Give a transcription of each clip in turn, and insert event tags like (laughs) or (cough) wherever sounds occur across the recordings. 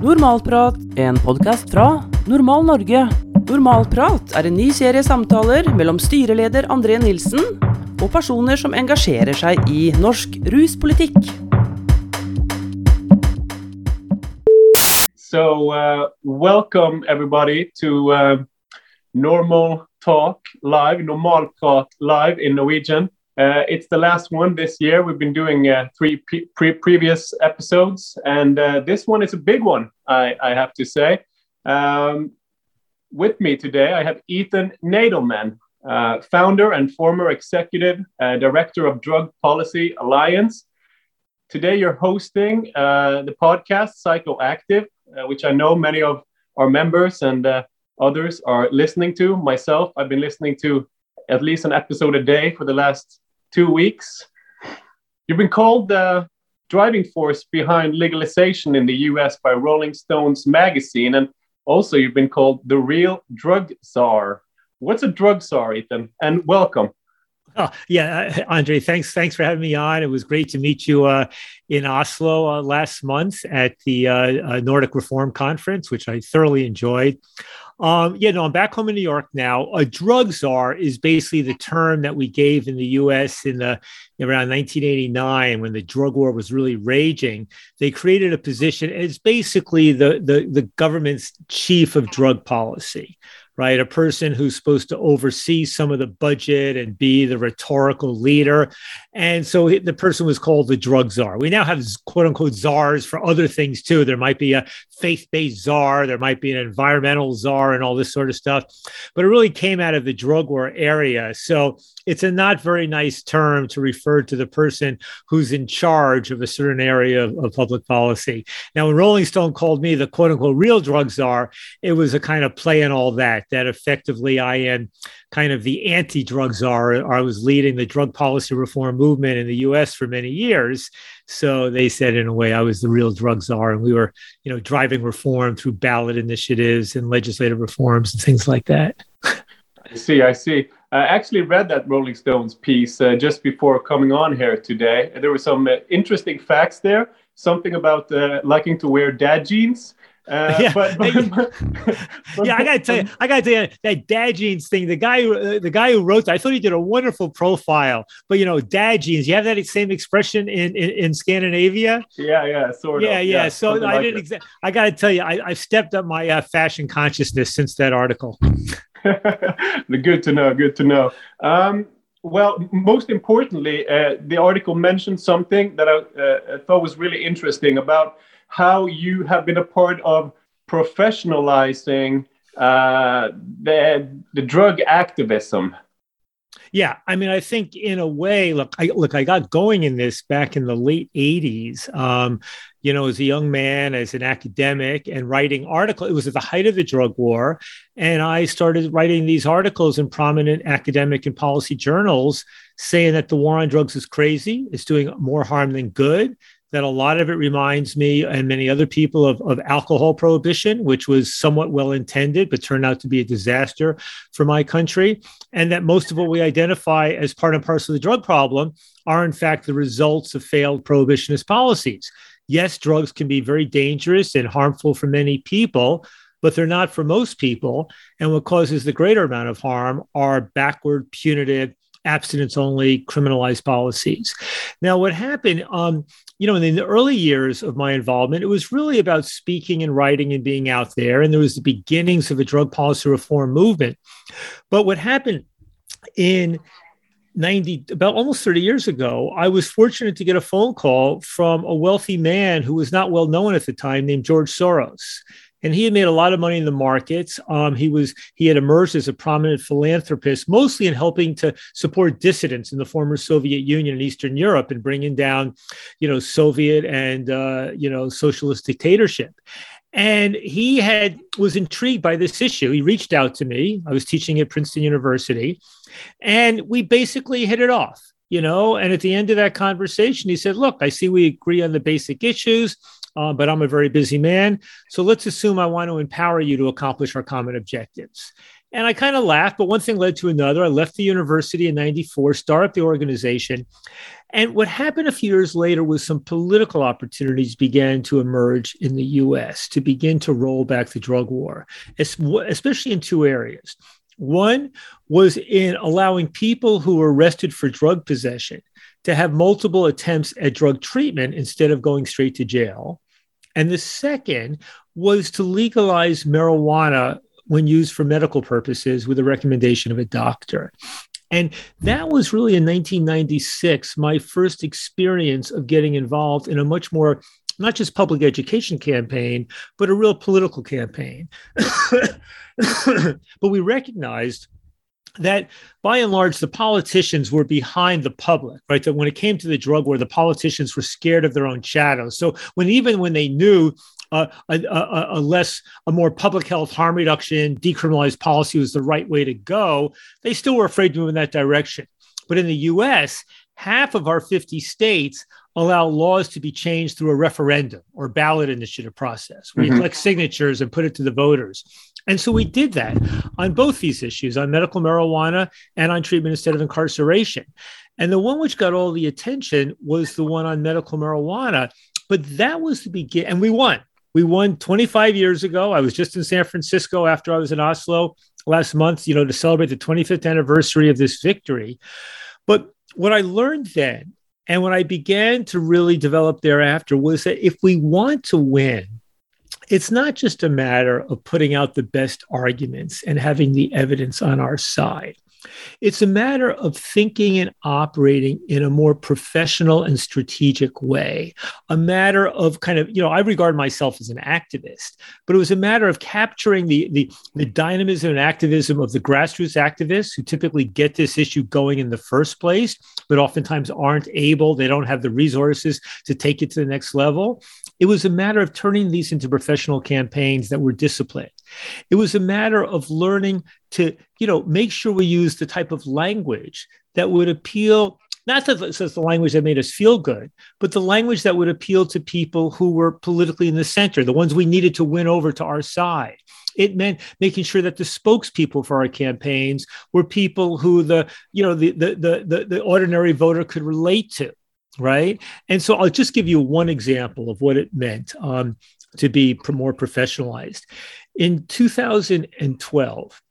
Normalprat, en podkast fra Normal Norge. Normalprat er en ny serie samtaler mellom styreleder André Nilsen og personer som engasjerer seg i norsk ruspolitikk. So, uh, welcome everybody to uh, Normal Talk Live, Normal Talk Live in Norwegian. Uh, it's the last one this year. We've been doing uh, three pre previous episodes, and uh, this one is a big one, I, I have to say. Um, with me today, I have Ethan Nadelmann, uh, founder and former executive uh, director of Drug Policy Alliance. Today, you're hosting uh, the podcast Psychoactive, which I know many of our members and others are listening to. Myself, I've been listening to at least an episode a day for the last two weeks. You've been called the driving force behind legalization in the US by Rolling Stones magazine, and also you've been called the real drug czar. What's a drug czar, Ethan? And welcome. Oh, (laughs) yeah, Andre, thanks. Thanks for having me on. It was great to meet you uh, in Oslo uh, last month at the uh, uh Nordic Reform Conference, which I thoroughly enjoyed. Um, yeah, no, I'm back home in New York now. A drug czar is basically the term that we gave in the U.S. in the around 1989 when the drug war was really raging. They created a position. It's basically the the, the government's chief of drug policy right? A person who's supposed to oversee some of the budget and be the rhetorical leader. And so the person was called the drug czar. We now have quote unquote czars for other things too. There might be a faith based czar, there might be an environmental czar, and all this sort of stuff. But it really came out of the drug war area. So it's a not very nice term to refer to the person who's in charge of a certain area of, of public policy. Now, when Rolling Stone called me the quote unquote real drug czar, it was a kind of play on all that that effectively I am kind of the anti drug czar. I was leading the drug policy reform movement in the US for many years. So they said, in a way, I was the real drug czar. And we were, you know, driving reform through ballot initiatives and legislative reforms and things like that. I see, I see. I actually read that Rolling Stones piece uh, just before coming on here today. There were some uh, interesting facts there. Something about uh, liking to wear dad jeans. Uh, (laughs) yeah, but, but, but, yeah. I gotta tell you, I gotta tell you that dad jeans thing. The guy, uh, the guy who wrote that, I thought he did a wonderful profile. But you know, dad jeans. You have that same expression in in, in Scandinavia. Yeah, yeah, sort yeah, of. Yeah, yeah. So I like didn't. Exa- I gotta tell you, I, have stepped up my uh, fashion consciousness since that article. (laughs) (laughs) good to know. Good to know. Um, well, most importantly, uh, the article mentioned something that I uh, thought was really interesting about how you have been a part of professionalizing uh, the the drug activism. Yeah, I mean, I think in a way, look, I look, I got going in this back in the late '80s. Um, you know, as a young man, as an academic, and writing articles. It was at the height of the drug war, and I started writing these articles in prominent academic and policy journals, saying that the war on drugs is crazy. It's doing more harm than good that a lot of it reminds me and many other people of, of alcohol prohibition, which was somewhat well intended, but turned out to be a disaster for my country. And that most of what we identify as part and parcel of the drug problem are, in fact, the results of failed prohibitionist policies. Yes, drugs can be very dangerous and harmful for many people, but they're not for most people. And what causes the greater amount of harm are backward, punitive, abstinence only criminalized policies. Now, what happened, um, you know, in the early years of my involvement, it was really about speaking and writing and being out there. And there was the beginnings of a drug policy reform movement. But what happened in 90 about almost 30 years ago i was fortunate to get a phone call from a wealthy man who was not well known at the time named george soros and he had made a lot of money in the markets. Um, he was he had emerged as a prominent philanthropist, mostly in helping to support dissidents in the former Soviet Union and Eastern Europe and bringing down, you know, Soviet and uh, you know socialist dictatorship. And he had was intrigued by this issue. He reached out to me. I was teaching at Princeton University, and we basically hit it off. You know, and at the end of that conversation, he said, "Look, I see we agree on the basic issues." Uh, but I'm a very busy man. So let's assume I want to empower you to accomplish our common objectives. And I kind of laughed, but one thing led to another. I left the university in 94, started the organization. And what happened a few years later was some political opportunities began to emerge in the US to begin to roll back the drug war, especially in two areas. One was in allowing people who were arrested for drug possession to have multiple attempts at drug treatment instead of going straight to jail. And the second was to legalize marijuana when used for medical purposes with a recommendation of a doctor. And that was really in 1996, my first experience of getting involved in a much more, not just public education campaign, but a real political campaign. (laughs) but we recognized that by and large, the politicians were behind the public, right? That when it came to the drug war, the politicians were scared of their own shadows. So when even when they knew uh, a, a, a, less, a more public health harm reduction, decriminalized policy was the right way to go, they still were afraid to move in that direction. But in the US, half of our 50 states allow laws to be changed through a referendum or ballot initiative process We mm-hmm. collect signatures and put it to the voters. And so we did that on both these issues, on medical marijuana and on treatment instead of incarceration. And the one which got all the attention was the one on medical marijuana. But that was the begin, and we won. We won 25 years ago. I was just in San Francisco after I was in Oslo last month, you know, to celebrate the 25th anniversary of this victory. But what I learned then, and what I began to really develop thereafter, was that if we want to win, it's not just a matter of putting out the best arguments and having the evidence on our side. It's a matter of thinking and operating in a more professional and strategic way, a matter of kind of, you know, I regard myself as an activist, but it was a matter of capturing the, the, the dynamism and activism of the grassroots activists who typically get this issue going in the first place, but oftentimes aren't able, they don't have the resources to take it to the next level. It was a matter of turning these into professional campaigns that were disciplined. It was a matter of learning to, you know, make sure we use the type of language that would appeal not that it's the language that made us feel good, but the language that would appeal to people who were politically in the center, the ones we needed to win over to our side. It meant making sure that the spokespeople for our campaigns were people who the, you know, the the the, the, the ordinary voter could relate to right? And so I'll just give you one example of what it meant um, to be more professionalized. In 2012,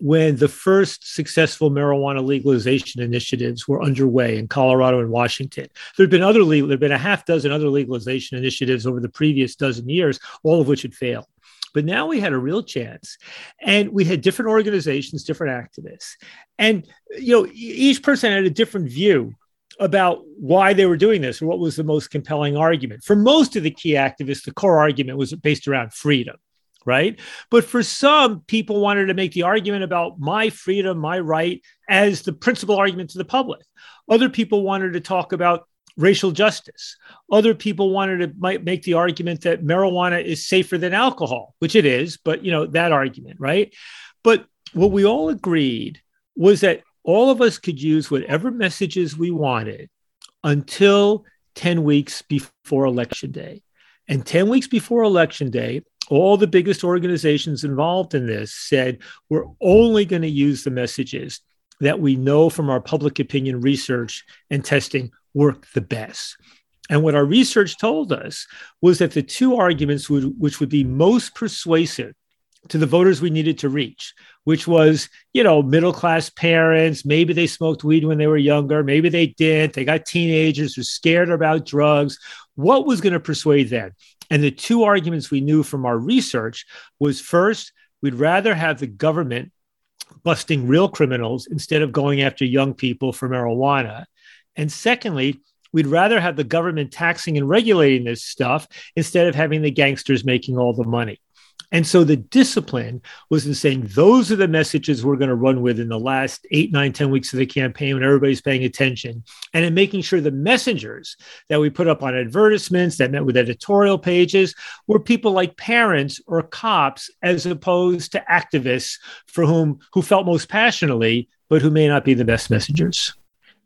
when the first successful marijuana legalization initiatives were underway in Colorado and Washington. There had been other legal, there had been a half dozen other legalization initiatives over the previous dozen years, all of which had failed. But now we had a real chance, and we had different organizations, different activists, and you know each person had a different view about why they were doing this or what was the most compelling argument. For most of the key activists, the core argument was based around freedom, right? But for some, people wanted to make the argument about my freedom, my right, as the principal argument to the public. Other people wanted to talk about racial justice. Other people wanted to make the argument that marijuana is safer than alcohol, which it is, but you know, that argument, right? But what we all agreed was that all of us could use whatever messages we wanted until 10 weeks before election day. And 10 weeks before election day, all the biggest organizations involved in this said we're only going to use the messages that we know from our public opinion research and testing work the best. And what our research told us was that the two arguments would, which would be most persuasive to the voters we needed to reach, which was, you know, middle class parents. Maybe they smoked weed when they were younger. Maybe they didn't. They got teenagers who were scared about drugs. What was going to persuade them? And the two arguments we knew from our research was first, we'd rather have the government busting real criminals instead of going after young people for marijuana. And secondly, we'd rather have the government taxing and regulating this stuff instead of having the gangsters making all the money. And so the discipline was in saying those are the messages we're going to run with in the last eight, nine, ten weeks of the campaign when everybody's paying attention. And in making sure the messengers that we put up on advertisements that met with editorial pages were people like parents or cops, as opposed to activists for whom who felt most passionately, but who may not be the best messengers.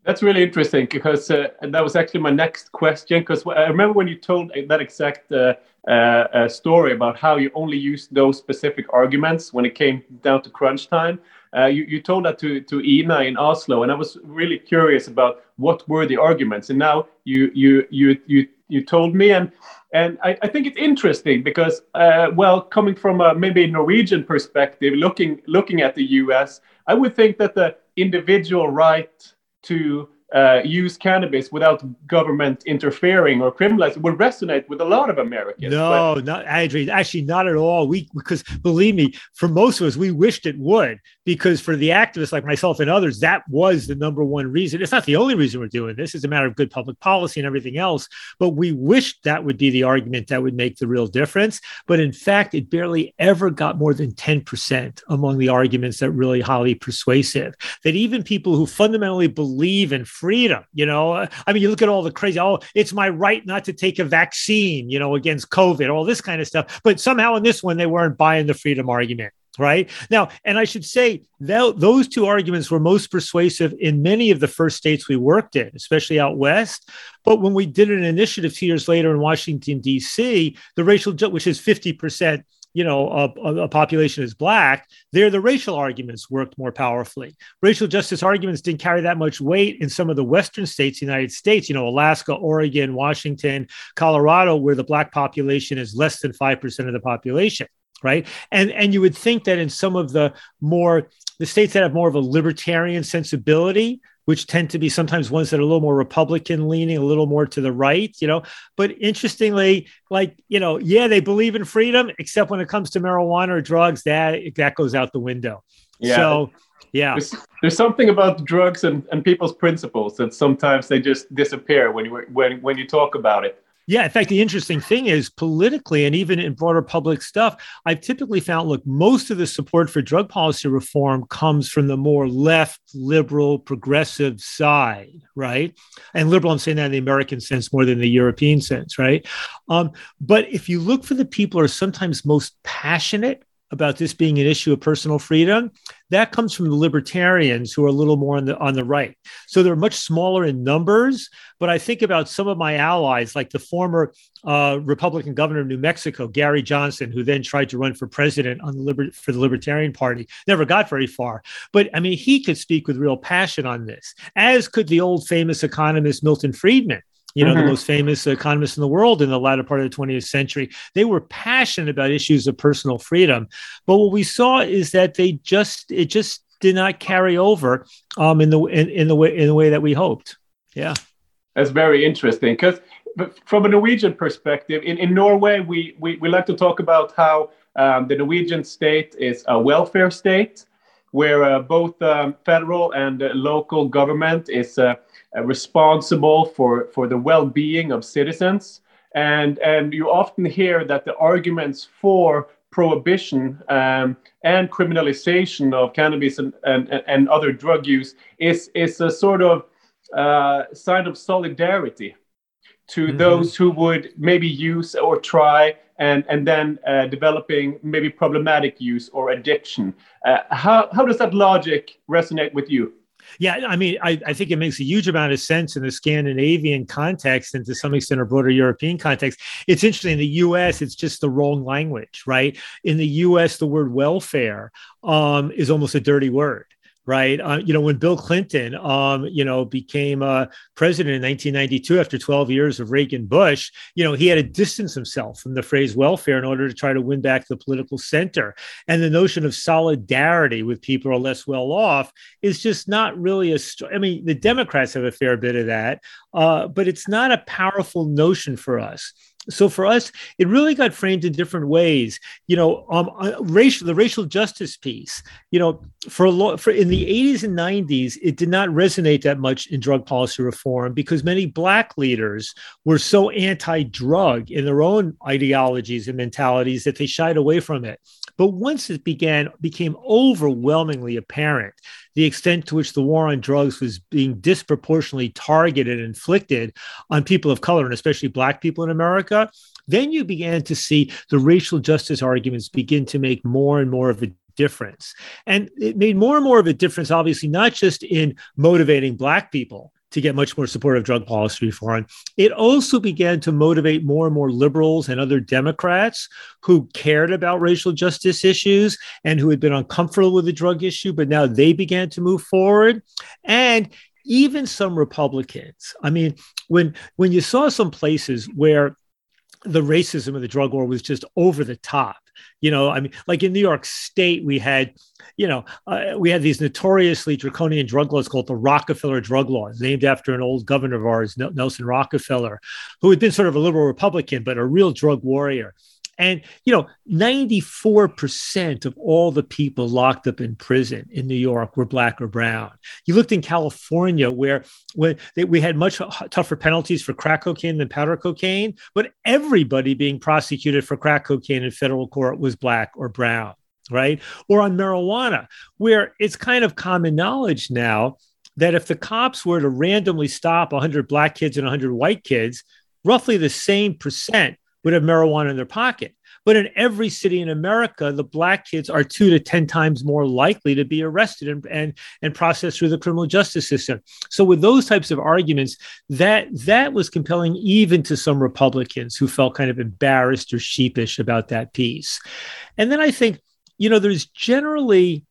That's really interesting because uh, that was actually my next question. Because I remember when you told that exact uh, uh, uh, story about how you only used those specific arguments when it came down to crunch time. Uh, you, you told that to, to Ina in Oslo, and I was really curious about what were the arguments. And now you you you you you told me, and and I, I think it's interesting because uh, well, coming from a maybe Norwegian perspective, looking looking at the U.S., I would think that the individual right to uh, use cannabis without government interfering or criminalizing would resonate with a lot of Americans. No, but- not Adrian. Actually, not at all. We because believe me, for most of us, we wished it would because for the activists like myself and others, that was the number one reason. It's not the only reason we're doing this. It's a matter of good public policy and everything else. But we wished that would be the argument that would make the real difference. But in fact, it barely ever got more than ten percent among the arguments that really highly persuasive. That even people who fundamentally believe in freedom. You know, I mean, you look at all the crazy, oh, it's my right not to take a vaccine, you know, against COVID, all this kind of stuff. But somehow in this one, they weren't buying the freedom argument right? Now and i should say that those two arguments were most persuasive in many of the first states we worked in especially out west. But when we did an initiative two years later in washington d.c the racial which is 50% you know a, a, population is black there the racial arguments worked more powerfully. Racial justice arguments didn't carry that much weight in some of the western states united states you know alaska oregon washington colorado where the black population is less than 5% of the population right and and you would think that in some of the more the states that have more of a libertarian sensibility which tend to be sometimes ones that are a little more Republican leaning, a little more to the right, you know. But interestingly, like, you know, yeah, they believe in freedom, except when it comes to marijuana or drugs, that that goes out the window. Yeah. So yeah. There's, there's something about drugs and, and people's principles that sometimes they just disappear when you when when you talk about it. Yeah, in fact, the interesting thing is politically and even in broader public stuff, I've typically found look, most of the support for drug policy reform comes from the more left, liberal, progressive side, right? And liberal, I'm saying that in the American sense more than the European sense, right? Um, but if you look for the people who are sometimes most passionate about this being an issue of personal freedom, that comes from the libertarians who are a little more on the on the right. So they're much smaller in numbers. But I think about some of my allies, like the former uh, Republican governor of New Mexico, Gary Johnson, who then tried to run for president on the liber- for the Libertarian Party, never got very far. But I mean, he could speak with real passion on this, as could the old famous economist Milton Friedman you know, mm-hmm. the most famous economists in the world in the latter part of the 20th century. They were passionate about issues of personal freedom. But what we saw is that they just, it just did not carry over um, in the in, in the way in the way that we hoped. Yeah, that's very interesting because from a Norwegian perspective, in, in Norway, we, we we like to talk about how um, the Norwegian state is a welfare state, where uh, both um, federal and uh, local government is uh, uh, responsible for, for the well-being of citizens. And, and you often hear that the arguments for prohibition um, and criminalization of cannabis and, and, and other drug use is, is a sort of uh, sign of solidarity to mm-hmm. those who would maybe use or try and, and then uh, developing maybe problematic use or addiction. Uh, how, how does that logic resonate with you? Yeah, I mean, I, I think it makes a huge amount of sense in the Scandinavian context and to some extent a broader European context. It's interesting in the US, it's just the wrong language, right? In the US, the word welfare um, is almost a dirty word right? Uh, you know, when Bill Clinton, um, you know, became uh, president in 1992 after 12 years of Reagan Bush, you know, he had to distance himself from the phrase welfare in order to try to win back the political center. And the notion of solidarity with people who are less well off is just not really a. I mean, the Democrats have a fair bit of that, uh, but it's not a powerful notion for us. So for us, it really got framed in different ways. You know, um, uh, racial the racial justice piece. You know, for a lot for in the 80s and 90s, it did not resonate that much in drug policy reform because many black leaders were so anti-drug in their own ideologies and mentalities that they shied away from it. But once it began became overwhelmingly apparent the extent to which the war on drugs was being disproportionately targeted and inflicted on people of color and especially black people in America, then you began to see the racial justice arguments begin to make more and more of a difference. And it made more and more of a difference, obviously, not just in motivating Black people to get much more supportive drug policy reform. It also began to motivate more and more liberals and other Democrats who cared about racial justice issues and who had been uncomfortable with the drug issue, but now they began to move forward. And even some Republicans. I mean, when when you saw some places where the racism of the drug war was just over the top. You know, I mean, like in New York State, we had, you know, uh, we had these notoriously draconian drug laws called the Rockefeller drug laws, named after an old governor of ours, Nelson Rockefeller, who had been sort of a liberal Republican, but a real drug warrior. And, you know, 94% of all the people locked up in prison in New York were black or brown. You looked in California where, where they, we had much tougher penalties for crack cocaine than powder cocaine, but everybody being prosecuted for crack cocaine in federal court was black or brown, right? Or on marijuana, where it's kind of common knowledge now that if the cops were to randomly stop 100 black kids and 100 white kids, roughly the same percent would have marijuana in their pocket. But in every city in America, the black kids are two to 10 times more likely to be arrested and, and, and processed through the criminal justice system. So with those types of arguments, that that was compelling even to some Republicans who felt kind of embarrassed or sheepish about that piece. And then I think, you know, there's generally,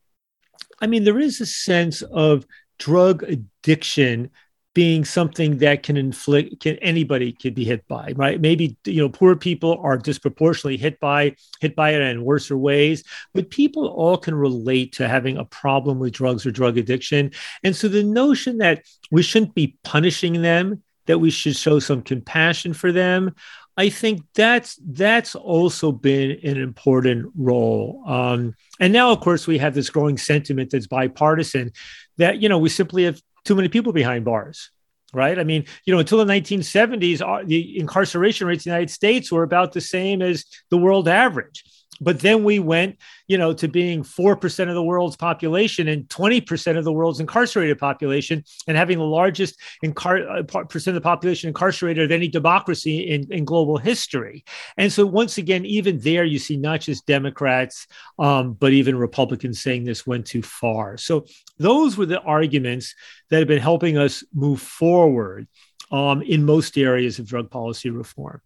I mean, there is a sense of drug addiction being something that can inflict can anybody could be hit by right maybe you know poor people are disproportionately hit by hit by it in worse ways but people all can relate to having a problem with drugs or drug addiction and so the notion that we shouldn't be punishing them that we should show some compassion for them I think that's that's also been an important role. Um, and now, of course, we have this growing sentiment that's bipartisan that you know we simply have too many people behind bars right? I mean, you know, until the 1970s, uh, the incarceration rates in the United States were about the same as the world average. But then we went, you know, to being 4% of the world's population and 20% of the world's incarcerated population and having the largest incar- uh, percent of the population incarcerated of any democracy in, in global history. And so once again, even there, you see not just Democrats, um, but even Republicans saying this went too far. So those were the arguments that have been helping us move forward um, in most areas of drug policy reform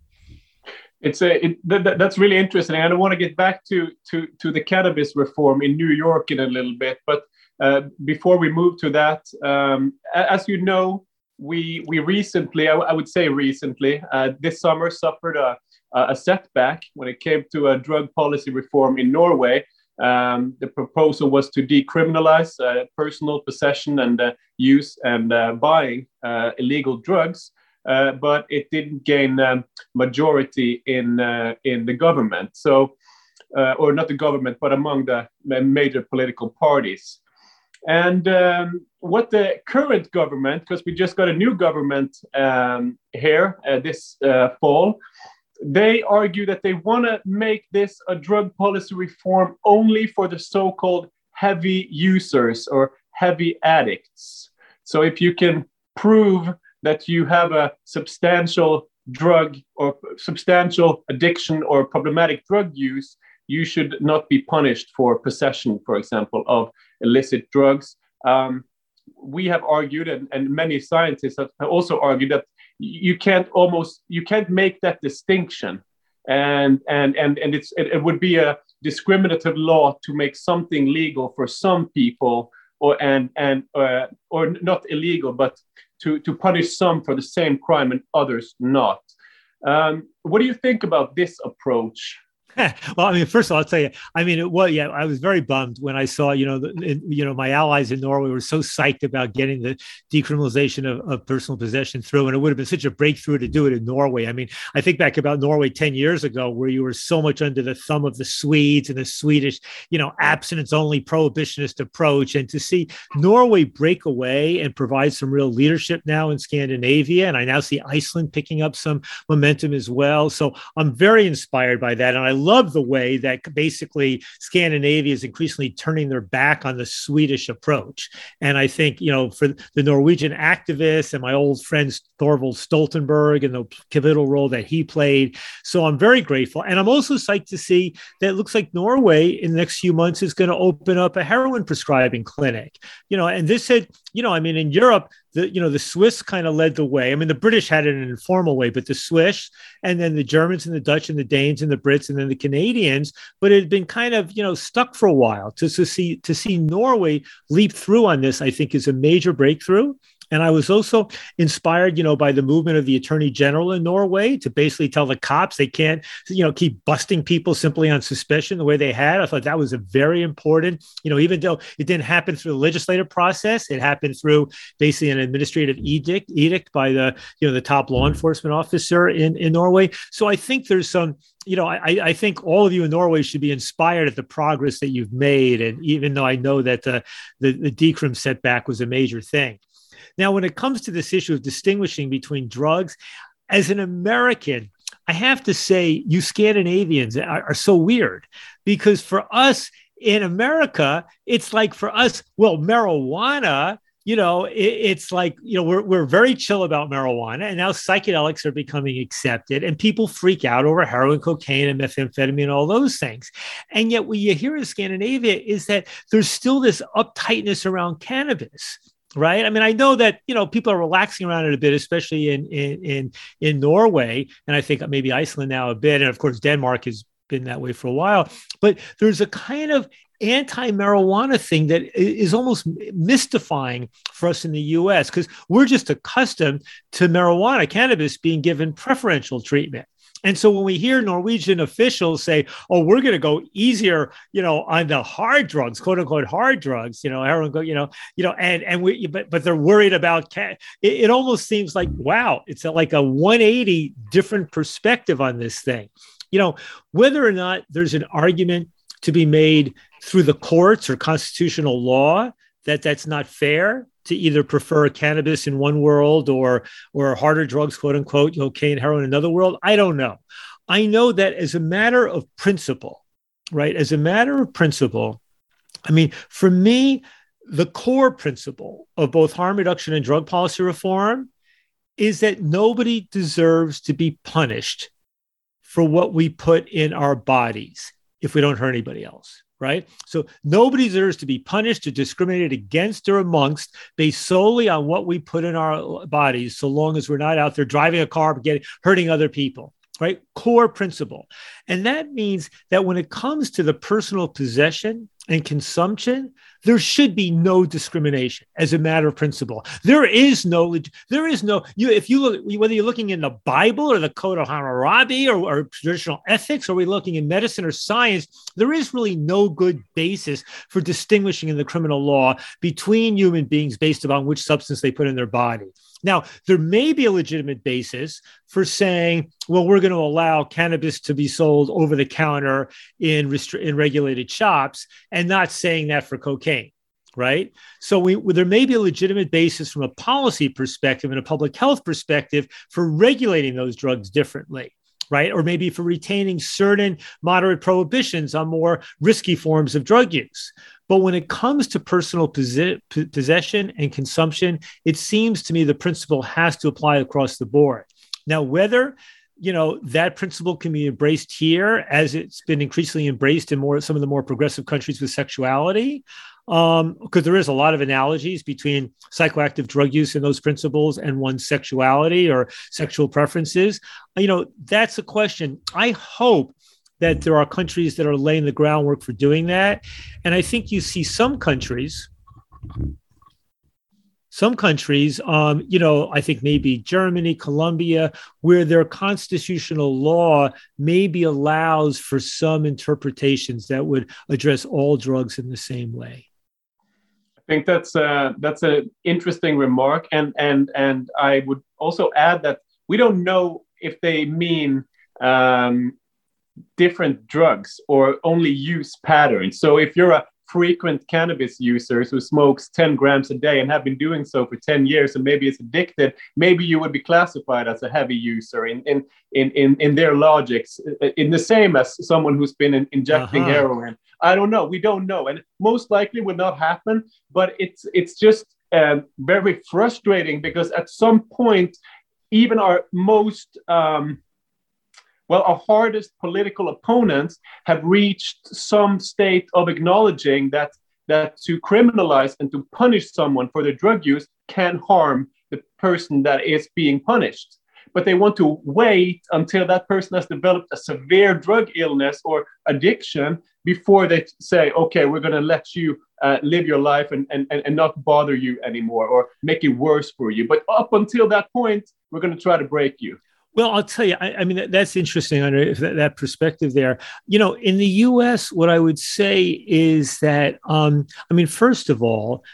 it's a it, that, that's really interesting. I want to get back to to to the cannabis reform in new york in a little bit but uh, before we move to that um, as you know we we recently i, I would say recently uh, this summer suffered a, a setback when it came to a drug policy reform in norway. Um, the proposal was to decriminalize uh, personal possession and uh, use and uh, buying uh, illegal drugs uh, but it didn't gain um, majority in uh, in the government. So, uh, or not the government, but among the major political parties. And um, what the current government, because we just got a new government um, here uh, this uh, fall, they argue that they want to make this a drug policy reform only for the so-called heavy users or heavy addicts. So if you can prove that you have a substantial drug or substantial addiction or problematic drug use, you should not be punished for possession, for example, of illicit drugs. Um, we have argued, and, and many scientists have also argued that you can't almost you can't make that distinction, and and and and it's it, it would be a discriminative law to make something legal for some people or and and uh, or not illegal, but to, to punish some for the same crime and others not. Um, what do you think about this approach? (laughs) well, I mean, first of all, I'll tell you. I mean, it was yeah. I was very bummed when I saw you know the, you know my allies in Norway were so psyched about getting the decriminalization of, of, personal possession through, and it would have been such a breakthrough to do it in Norway. I mean, I think back about Norway ten years ago, where you were so much under the thumb of the Swedes and the Swedish, you know, abstinence only prohibitionist approach, and to see Norway break away and provide some real leadership now in Scandinavia, and I now see Iceland picking up some momentum as well. So I'm very inspired by that, and I love the way that basically Scandinavia is increasingly turning their back on the Swedish approach. And I think, you know, for the Norwegian activists and my old friend Thorvald Stoltenberg and the pivotal role that he played. So I'm very grateful. And I'm also psyched to see that it looks like Norway in the next few months is going to open up a heroin prescribing clinic. You know, and this had, you know, I mean, in Europe, the you know the Swiss kind of led the way. I mean, the British had it in an informal way, but the Swiss and then the Germans and the Dutch and the Danes and the Brits and then the Canadians. But it had been kind of you know stuck for a while. To, to see to see Norway leap through on this, I think, is a major breakthrough. And I was also inspired, you know, by the movement of the attorney general in Norway to basically tell the cops they can't, you know, keep busting people simply on suspicion the way they had. I thought that was a very important, you know, even though it didn't happen through the legislative process, it happened through basically an administrative edict, edict by the, you know, the top law enforcement officer in, in Norway. So I think there's some, you know, I, I think all of you in Norway should be inspired at the progress that you've made. And even though I know that the, the, the decrim setback was a major thing. Now, when it comes to this issue of distinguishing between drugs, as an American, I have to say, you Scandinavians are, are so weird because for us in America, it's like for us, well, marijuana you know, it, it's like, you know, we're, we're very chill about marijuana and now psychedelics are becoming accepted and people freak out over heroin, cocaine, and methamphetamine, and all those things. And yet, what you hear in Scandinavia is that there's still this uptightness around cannabis right? I mean i know that you know people are relaxing around it a bit especially in in in, in norway and i think maybe iceland now a bit and of course denmark has been that way for a while. But there's a kind of anti-marijuana thing that is almost mystifying for us in the US because we're just accustomed to marijuana cannabis being given preferential treatment and so when we hear Norwegian officials say, "Oh, we're going to go easier," you know, on the hard drugs, quote unquote hard drugs, you know, heroin, you know, you know, and and we, but but they're worried about. It, it almost seems like wow, it's like a 180 different perspective on this thing. You know, whether or not there's an argument to be made through the courts or constitutional law that that's not fair to either prefer cannabis in one world or or harder drugs, quote unquote, cocaine, heroin in another world. I don't know. I know that as a matter of principle, right? As a matter of principle, I mean, for me, the core principle of both harm reduction and drug policy reform is that nobody deserves to be punished for what we put in our bodies if we don't hurt anybody else right? So nobody deserves to be punished or discriminated against or amongst based solely on what we put in our bodies, so long as we're not out there driving a car, getting hurting other people. Right, core principle. And that means that when it comes to the personal possession and consumption, there should be no discrimination as a matter of principle. There is no, there is no, you, if you look, whether you're looking in the Bible or the Code of Hammurabi or, or traditional ethics, or we're looking in medicine or science, there is really no good basis for distinguishing in the criminal law between human beings based upon which substance they put in their body. Now, there may be a legitimate basis for saying, well, we're going to allow cannabis to be sold over the counter in, in regulated shops and not saying that for cocaine. Right. So we, there may be a legitimate basis from a policy perspective and a public health perspective for regulating those drugs differently right? Or maybe for retaining certain moderate prohibitions on more risky forms of drug use. But when it comes to personal possession and consumption, it seems to me the principle has to apply across the board. Now, whether you know that principle can be embraced here as it's been increasingly embraced in more some of the more progressive countries with sexuality um because there is a lot of analogies between psychoactive drug use and those principles and one's sexuality or sexual preferences you know that's a question i hope that there are countries that are laying the groundwork for doing that. And I think you see some countries, some countries, um, you know, I think maybe Germany, Colombia, where their constitutional law maybe allows for some interpretations that would address all drugs in the same way. I think that's uh, that's an interesting remark, and and and I would also add that we don't know if they mean um, different drugs or only use patterns. So if you're a frequent cannabis user who smokes 10 grams a day and have been doing so for 10 years and maybe is addicted, maybe you would be classified as a heavy user in, in, in, in, in their logics, in the same as someone who's been in, injecting uh-huh. heroin. I don't know. We don't know. And most likely will not happen, but it's, it's just um, very frustrating because at some point, even our most um, well, our hardest political opponents have reached some state of acknowledging that that to criminalize and to punish someone for their drug use can harm the person that is being punished. But they want to wait until that person has developed a severe drug illness or addiction before they say, okay, we're going to let you uh, live your life and, and, and not bother you anymore or make it worse for you. But up until that point, we're going to try to break you. Well, I'll tell you, I, I mean, that, that's interesting under that, that, perspective there. You know, in the US, what I would say is that, um, I mean, first of all,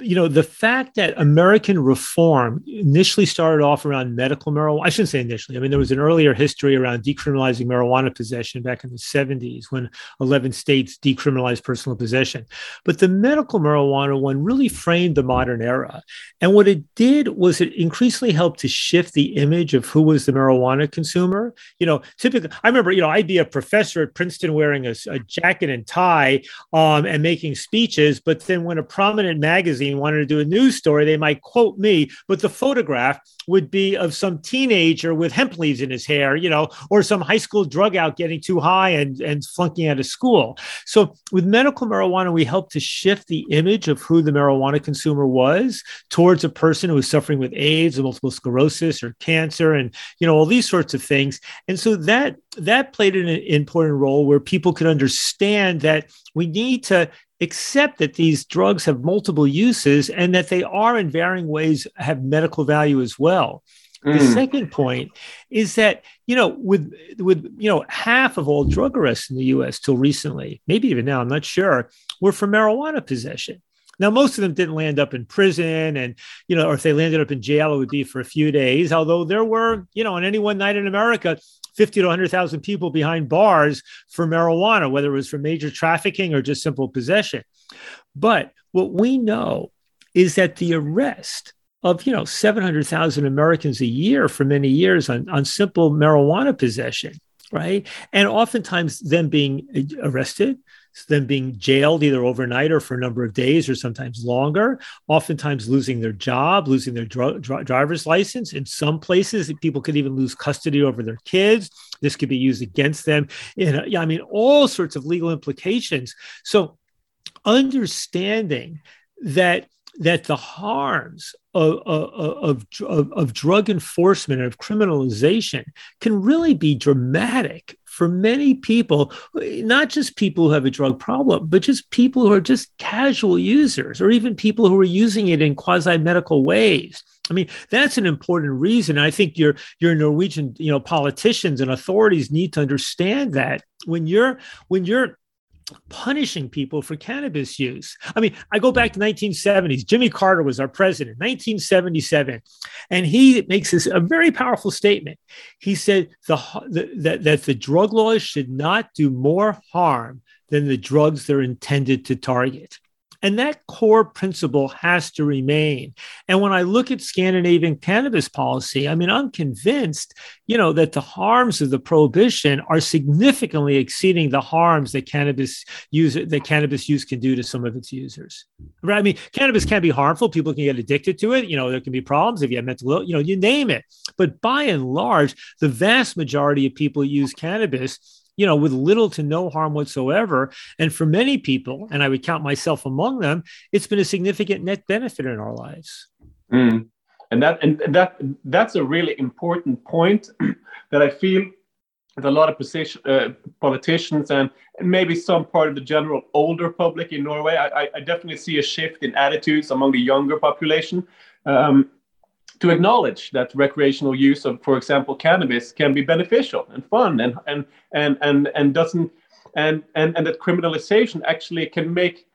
you know, the fact that American reform initially started off around medical marijuana, I shouldn't say initially. I mean, there was an earlier history around decriminalizing marijuana possession back in the 70s when 11 states decriminalized personal possession. But the medical marijuana one really framed the modern era. And what it did was it increasingly helped to shift the image of who was the marijuana consumer. You know, typically, I remember, you know, I'd be a professor at Princeton wearing a, a jacket and tie um, and making speeches. But then when a prominent magazine magazine wanted to do a news story, they might quote me, but the photograph would be of some teenager with hemp leaves in his hair, you know, or some high school drug out getting too high and, and flunking out of school. So with medical marijuana, we helped to shift the image of who the marijuana consumer was towards a person who was suffering with AIDS or multiple sclerosis or cancer and, you know, all these sorts of things. And so that that played an important role where people could understand that we need to accept that these drugs have multiple uses and that they are in varying ways have medical value as well. Mm. The second point is that you know with with you know half of all drug arrests in the U.S. till recently, maybe even now, I'm not sure, were for marijuana possession. Now, most of them didn't land up in prison, and you know, or if they landed up in jail, it would be for a few days. Although there were, you know, on any one night in America, 50 to 100,000 people behind bars for marijuana, whether it was for major trafficking or just simple possession. But what we know is that the arrest of you know 700,000 Americans a year for many years on, on simple marijuana possession, right? And oftentimes them being arrested, them being jailed either overnight or for a number of days or sometimes longer, oftentimes losing their job, losing their dr- dr- driver's license. In some places, people could even lose custody over their kids. This could be used against them. In, yeah, I mean, all sorts of legal implications. So, understanding that that the harms of, of, of, of, drug enforcement and of criminalization can really be dramatic for many people, not just people who have a drug problem, but just people who are just casual users or even people who are using it in quasi medical ways. I mean, that's an important reason. I think your your Norwegian, you know, politicians and authorities need to understand that when you're when you're punishing people for cannabis use. I mean, I go back to 1970s. Jimmy Carter was our president, 1977, and he makes this a very powerful statement. He said the, the that, that the drug laws should not do more harm than the drugs they're intended to target. And that core principle has to remain. And when I look at Scandinavian cannabis policy, I mean, I'm convinced, you know, that the harms of the prohibition are significantly exceeding the harms that cannabis use that cannabis use can do to some of its users. Right? I mean, cannabis can be harmful. People can get addicted to it. You know, there can be problems if you have mental, you know, you name it. But by and large, the vast majority of people use cannabis you know, with little to no harm whatsoever. And for many people, and I would count myself among them, it's been a significant net benefit in our lives. Mm. And that and that that's a really important point (clears throat) that I feel that a lot of position, uh, politicians and, maybe some part of the general older public in Norway, I, I definitely see a shift in attitudes among the younger population. Um, to acknowledge that recreational use of, for example, cannabis can be beneficial and fun and and and and, and doesn't and, and and that criminalization actually can make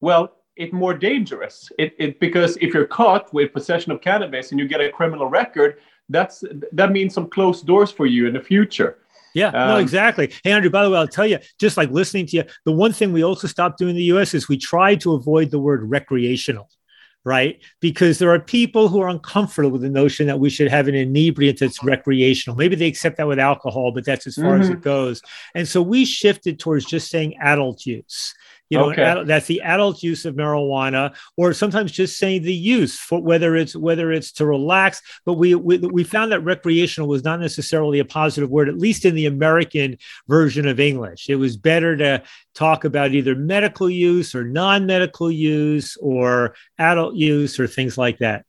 well it more dangerous. It, it because if you're caught with possession of cannabis and you get a criminal record, that's that means some closed doors for you in the future. Yeah, um, no, exactly. Hey, Andrew, by the way, I'll tell you, just like listening to you, the one thing we also stopped doing in the US is we try to avoid the word recreational right? Because there are people who are uncomfortable with the notion that we should have an inebriant that's recreational. Maybe they accept that with alcohol, but that's as far mm-hmm. as it goes. And so we shifted towards just saying adult use You know, okay. adult, that's the adult use of marijuana, or sometimes just saying the use for whether it's whether it's to relax. But we, we we found that recreational was not necessarily a positive word, at least in the American version of English. It was better to talk about either medical use or non-medical use or adult use or things like that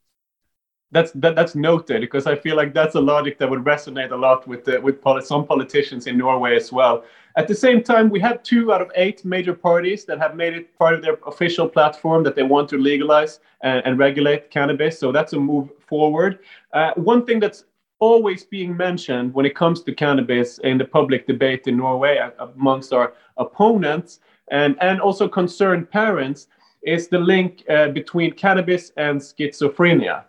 that's that, that's noted because I feel like that's a logic that would resonate a lot with the, with poli- some politicians in Norway as well. At the same time, we have two out of eight major parties that have made it part of their official platform that they want to legalize and, and regulate cannabis. So that's a move forward. Uh, one thing that's always being mentioned when it comes to cannabis in the public debate in Norway uh, amongst our opponents and, and also concerned parents is the link uh, between cannabis and schizophrenia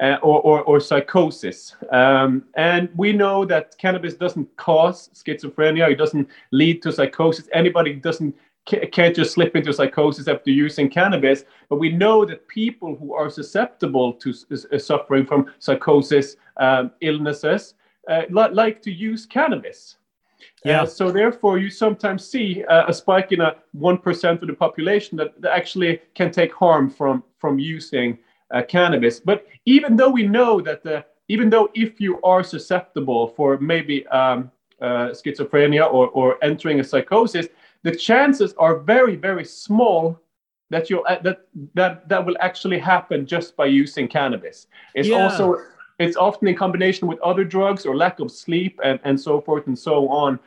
uh, or, or, or, psychosis. Um, and we know that cannabis doesn't cause schizophrenia, it doesn't lead to psychosis. Anybody doesn't can't just slip into psychosis after using cannabis, but we know that people who are susceptible to uh, suffering from psychosis um, illnesses uh, li- like to use cannabis. Uh, yeah. So therefore, you sometimes see uh, a spike in a one percent of the population that, that, actually can take harm from from using cannabis. But even though we know that the, even though if you are susceptible for maybe um, uh, schizophrenia or, or entering a psychosis, the chances are very, very small that you uh, that that that will actually happen just by using cannabis. It's yeah. also it's often in combination with other drugs or lack of sleep and, and so forth and so on.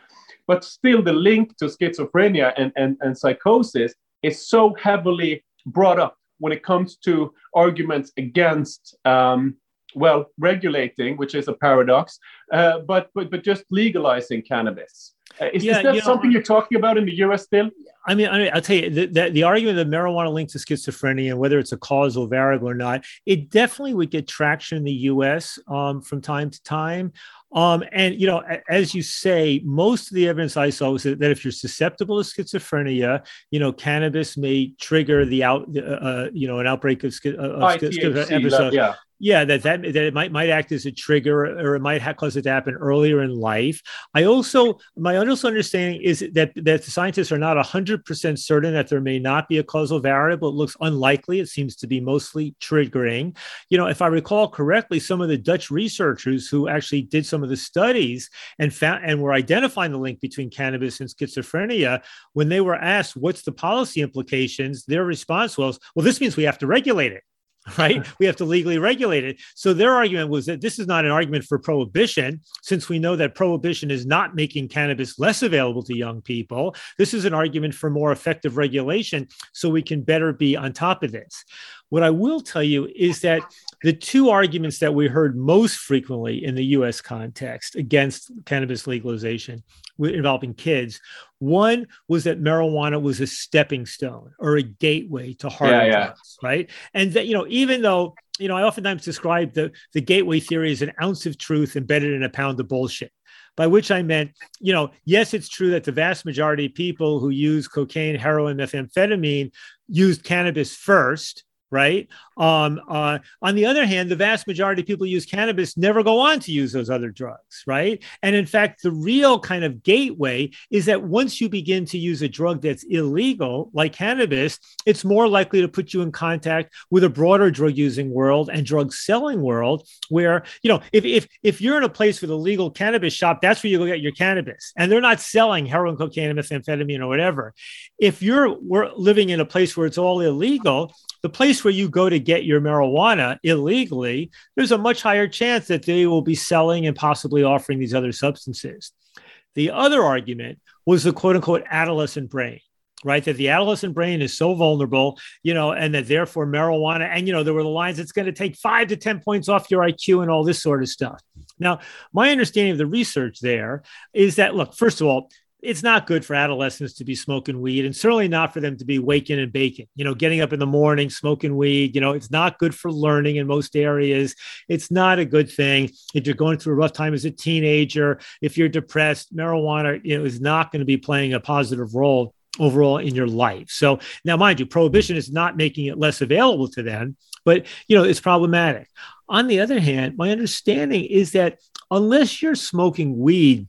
But still the link to schizophrenia and, and, and psychosis is so heavily brought up when it comes to arguments against um, well regulating, which is a paradox, uh, but but but just legalizing cannabis. Uh, is, yeah, is that you something know, you're talking about in the U.S. still? I mean, I will tell you the, the, the, argument that marijuana linked to schizophrenia and whether it's a causal variable or not, it definitely would get traction in the U.S. Um, from time to time. Um, and you know, as you say, most of the evidence I saw was that, if you're susceptible to schizophrenia, you know, cannabis may trigger the out, uh, uh you know, an outbreak of, of schizophrenia episode. yeah yeah that that, that it might might act as a trigger or it might have, cause it to happen earlier in life. I also my also understanding is that that the scientists are not 100% certain that there may not be a causal variable. It looks unlikely. It seems to be mostly triggering. You know if i recall correctly some of the dutch researchers who actually did some of the studies and found and were identifying the link between cannabis and schizophrenia when they were asked what's the policy implications? their response was well this means we have to regulate it (laughs) right? we have to legally regulate it. So their argument was that this is not an argument for prohibition, since we know that prohibition is not making cannabis less available to young people. This is an argument for more effective regulation so we can better be on top of this. What I will tell you is that the two arguments that we heard most frequently in the US context against cannabis legalization involving kids one was that marijuana was a stepping stone or a gateway to harder yeah, yeah. drugs, right? And that, you know, even though, you know, I oftentimes describe the, the gateway theory as an ounce of truth embedded in a pound of bullshit by which I meant, you know, yes, it's true that the vast majority of people who use cocaine, heroin, methamphetamine used cannabis first, right? Um, uh, on the other hand, the vast majority of people use cannabis never go on to use those other drugs, right? And in fact, the real kind of gateway is that once you begin to use a drug that's illegal, like cannabis, it's more likely to put you in contact with a broader drug using world and drug selling world where, you know, if, if, if you're in a place with a legal cannabis shop, that's where you go get your cannabis. And they're not selling heroin, cocaine, methamphetamine, or whatever. If you're we're living in a place where it's all illegal, the place where you go to get your marijuana illegally, there's a much higher chance that they will be selling and possibly offering these other substances. The other argument was the quote unquote adolescent brain right? That the adolescent brain is so vulnerable, you know, and that therefore marijuana, and, you know, there were the lines, it's going to take five to 10 points off your IQ and all this sort of stuff. Now, my understanding of the research there is that, look, first of all, it's not good for adolescents to be smoking weed and certainly not for them to be waking and baking you know getting up in the morning smoking weed you know it's not good for learning in most areas. It's not a good thing. If you're going through a rough time as a teenager if you're depressed marijuana you know is not going to be playing a positive role overall in your life. So now mind you prohibition is not making it less available to them but you know it's problematic. On the other hand my understanding is that unless you're smoking weed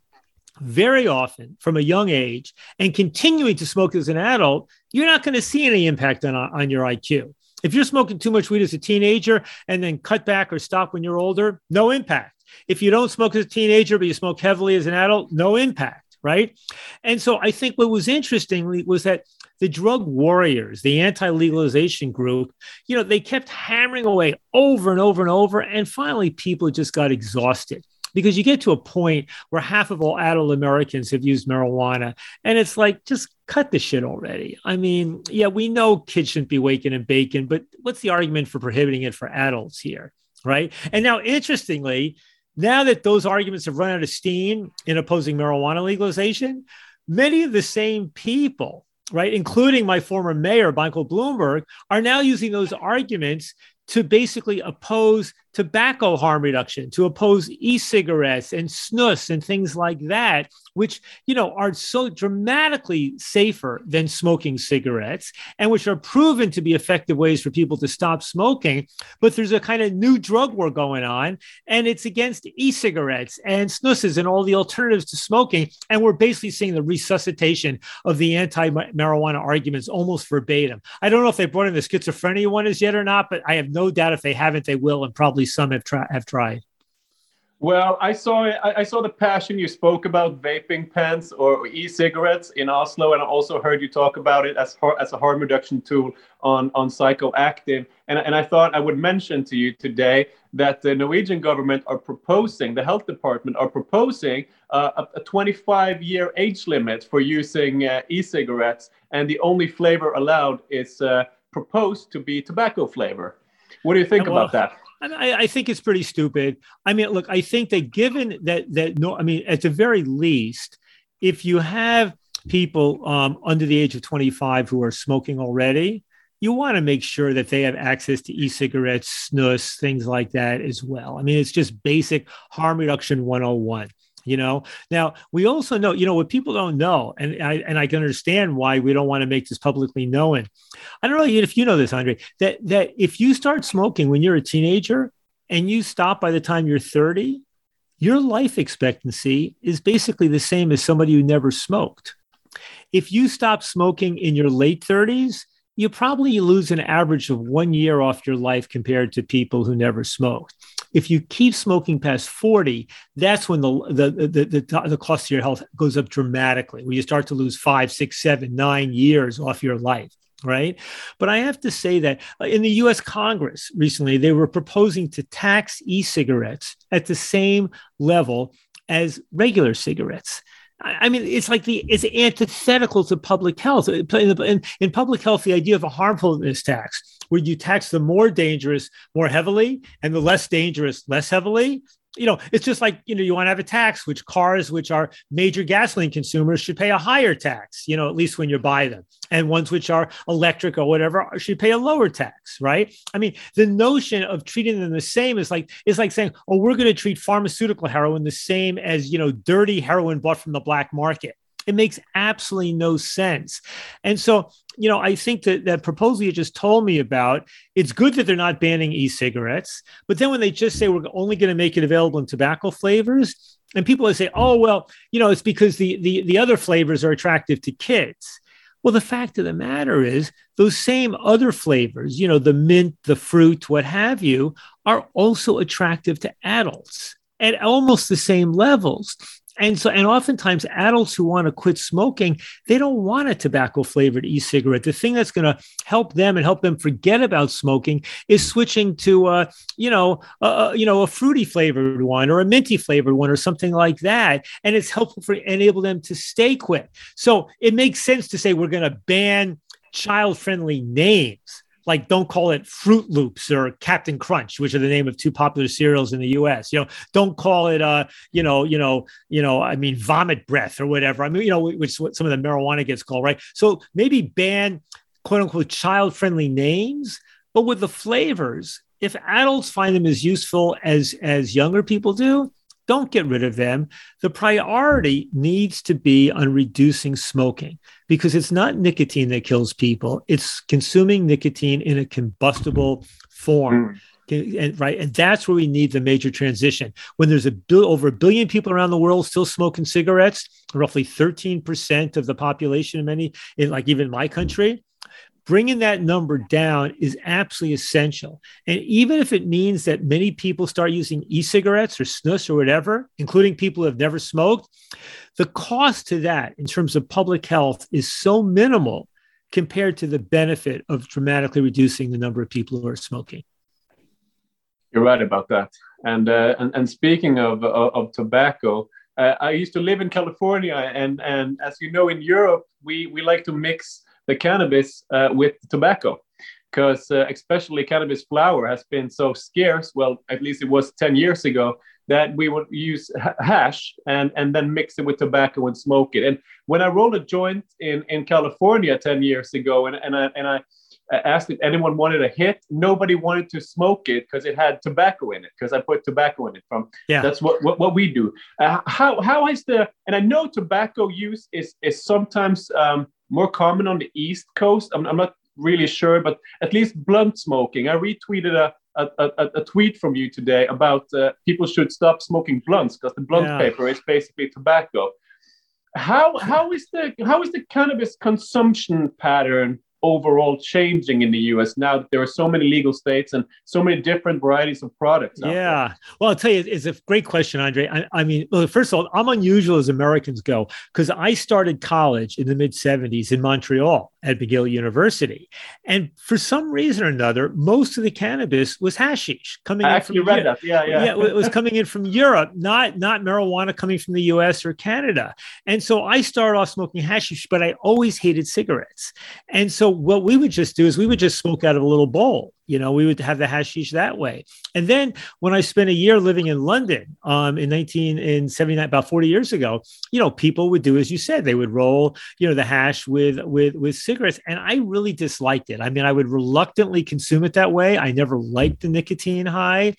very often from a young age and continuing to smoke as an adult, you're not going to see any impact on, on your IQ. If you're smoking too much weed as a teenager and then cut back or stop when you're older, no impact. If you don't smoke as a teenager, but you smoke heavily as an adult, no impact, right? And so I think what was interesting was that the drug warriors, the anti legalization group, you know, they kept hammering away over and over and over. And finally, people just got exhausted because you get to a point where half of all adult Americans have used marijuana. And it's like, just cut the shit already. I mean, yeah, we know kids shouldn't be waking and baking, but what's the argument for prohibiting it for adults here? Right. And now, interestingly, now that those arguments have run out of steam in opposing marijuana legalization, many of the same people right, including my former mayor, Michael Bloomberg, are now using those arguments to basically oppose tobacco harm reduction, to oppose e-cigarettes and snus and things like that, which you know are so dramatically safer than smoking cigarettes and which are proven to be effective ways for people to stop smoking. But there's a kind of new drug war going on, and it's against e-cigarettes and snuses and all the alternatives to smoking. And we're basically seeing the resuscitation of the anti-marijuana arguments almost verbatim. I don't know if they brought in the schizophrenia one as yet or not, but I have no doubt if they haven't, they will, and probably some have, tri- have tried. Well, I saw I, I saw the passion you spoke about vaping pens or e-cigarettes in Oslo, and I also heard you talk about it as as a harm reduction tool on on psychoactive. And and I thought I would mention to you today that the Norwegian government are proposing, the health department are proposing uh, a, 25 year age limit for using uh, e-cigarettes, and the only flavor allowed is uh, proposed to be tobacco flavor. What do you think well, about that? I, I, think it's pretty stupid. I mean, look, I think that given that that no, I mean, at the very least, if you have people um, under the age of 25 who are smoking already, you want to make sure that they have access to e-cigarettes, snus, things like that as well. I mean, it's just basic harm reduction 101 you know? Now we also know you know what people don't know and i and i can understand why we don't want to make this publicly known. I don't know if you know this andre that that if you start smoking when you're a teenager and you stop by the time you're 30 your life expectancy is basically the same as somebody who never smoked. If you stop smoking in your late 30s you probably lose an average of one year off your life compared to people who never smoked if you keep smoking past 40, that's when the, the, the, the, the cost of your health goes up dramatically, where you start to lose five, six, seven, nine years off your life right? But I have to say that uh, in the US Congress recently, they were proposing to tax e cigarettes at the same level as regular cigarettes. I mean, it's like the it's antithetical to public health. In, in, in public health, the idea of a harmfulness tax where you tax the more dangerous more heavily and the less dangerous less heavily you know, it's just like, you know, you want to have a tax, which cars, which are major gasoline consumers, should pay a higher tax, you know, at least when you buy them. And ones which are electric or whatever should pay a lower tax, right? I mean, the notion of treating them the same is like, is like saying, oh, we're going to treat pharmaceutical heroin the same as, you know, dirty heroin bought from the black market. It makes absolutely no sense. And so, you know, I think that that proposal you just told me about, it's good that they're not banning e-cigarettes, but then when they just say we're only going to make it available in tobacco flavors, and people will say, "Oh, well, you know, it's because the the the other flavors are attractive to kids." Well, the fact of the matter is, those same other flavors, you know, the mint, the fruit, what have you, are also attractive to adults at almost the same levels and so and oftentimes adults who want to quit smoking they don't want a tobacco flavored e-cigarette. The thing that's going to help them and help them forget about smoking is switching to uh, you know uh, you know a fruity flavored one or a minty flavored one or something like that. And it's helpful for enable them to stay quit. So it makes sense to say we're going to ban child friendly names like don't call it Froot Loops or Captain Crunch, which are the name of two popular cereals in the U.S. You know, don't call it, uh, you know, you know, you know, I mean, vomit breath or whatever. I mean, you know, which what some of the marijuana gets called, right? So maybe ban quote unquote child friendly names, but with the flavors. If adults find them as useful as as younger people do, don't get rid of them. The priority needs to be on reducing smoking because it's not nicotine that kills people, it's consuming nicotine in a combustible form. Mm. and, right, and that's where we need the major transition. When there's a bill, over a billion people around the world still smoking cigarettes, roughly 13% of the population in many, in like even my country, bringing that number down is absolutely essential. And even if it means that many people start using e cigarettes or snus or whatever, including people who have never smoked, the cost to that in terms of public health is so minimal compared to the benefit of dramatically reducing the number of people who are smoking. You're right about that. And uh, and, and speaking of, of, of tobacco, uh, I used to live in California, and and as you know, in Europe, we we like to mix the cannabis uh, with tobacco. Because uh, especially cannabis flower has been so scarce well at least it was 10 years ago that we would use hash and, and then mix it with tobacco and smoke it. And when i rolled a joint in, in california 10 years ago and, and, I, and I asked if anyone wanted a hit nobody wanted to smoke it because it had tobacco in it because i put tobacco in it from yeah that's what, what, what we do uh, how, how is the and i know tobacco use is is sometimes um, more common on the East Coast. I'm, I'm not really sure, but at least blunt smoking. I retweeted a, a, a, a tweet from you today about uh, people should stop smoking blunts because the blunt yeah. paper is basically tobacco. How how is the how is the cannabis consumption pattern overall changing in the US now that there are so many legal states and so many different varieties of products? Yeah. Well, I'll tell you, it's a great question, Andre. I, I mean, well, first of all, I'm unusual as Americans go because I started college in the mid 70s in Montreal at McGill University. And for some reason or another, most of the cannabis was hashish coming I in actually from read Europe. that. Yeah, yeah. yeah, it was coming in from Europe, not not marijuana coming from the US or Canada. And so I started off smoking hashish, but I always hated cigarettes. And so what we would just do is we would just smoke out of a little bowl you know we would have the hashish that way. And then when i spent a year living in london um, in 1979 about 40 years ago you know people would do as you said. They would roll you know the hash with with with cigarettes and i really disliked it. I mean i would reluctantly consume it that way. I never liked the nicotine high.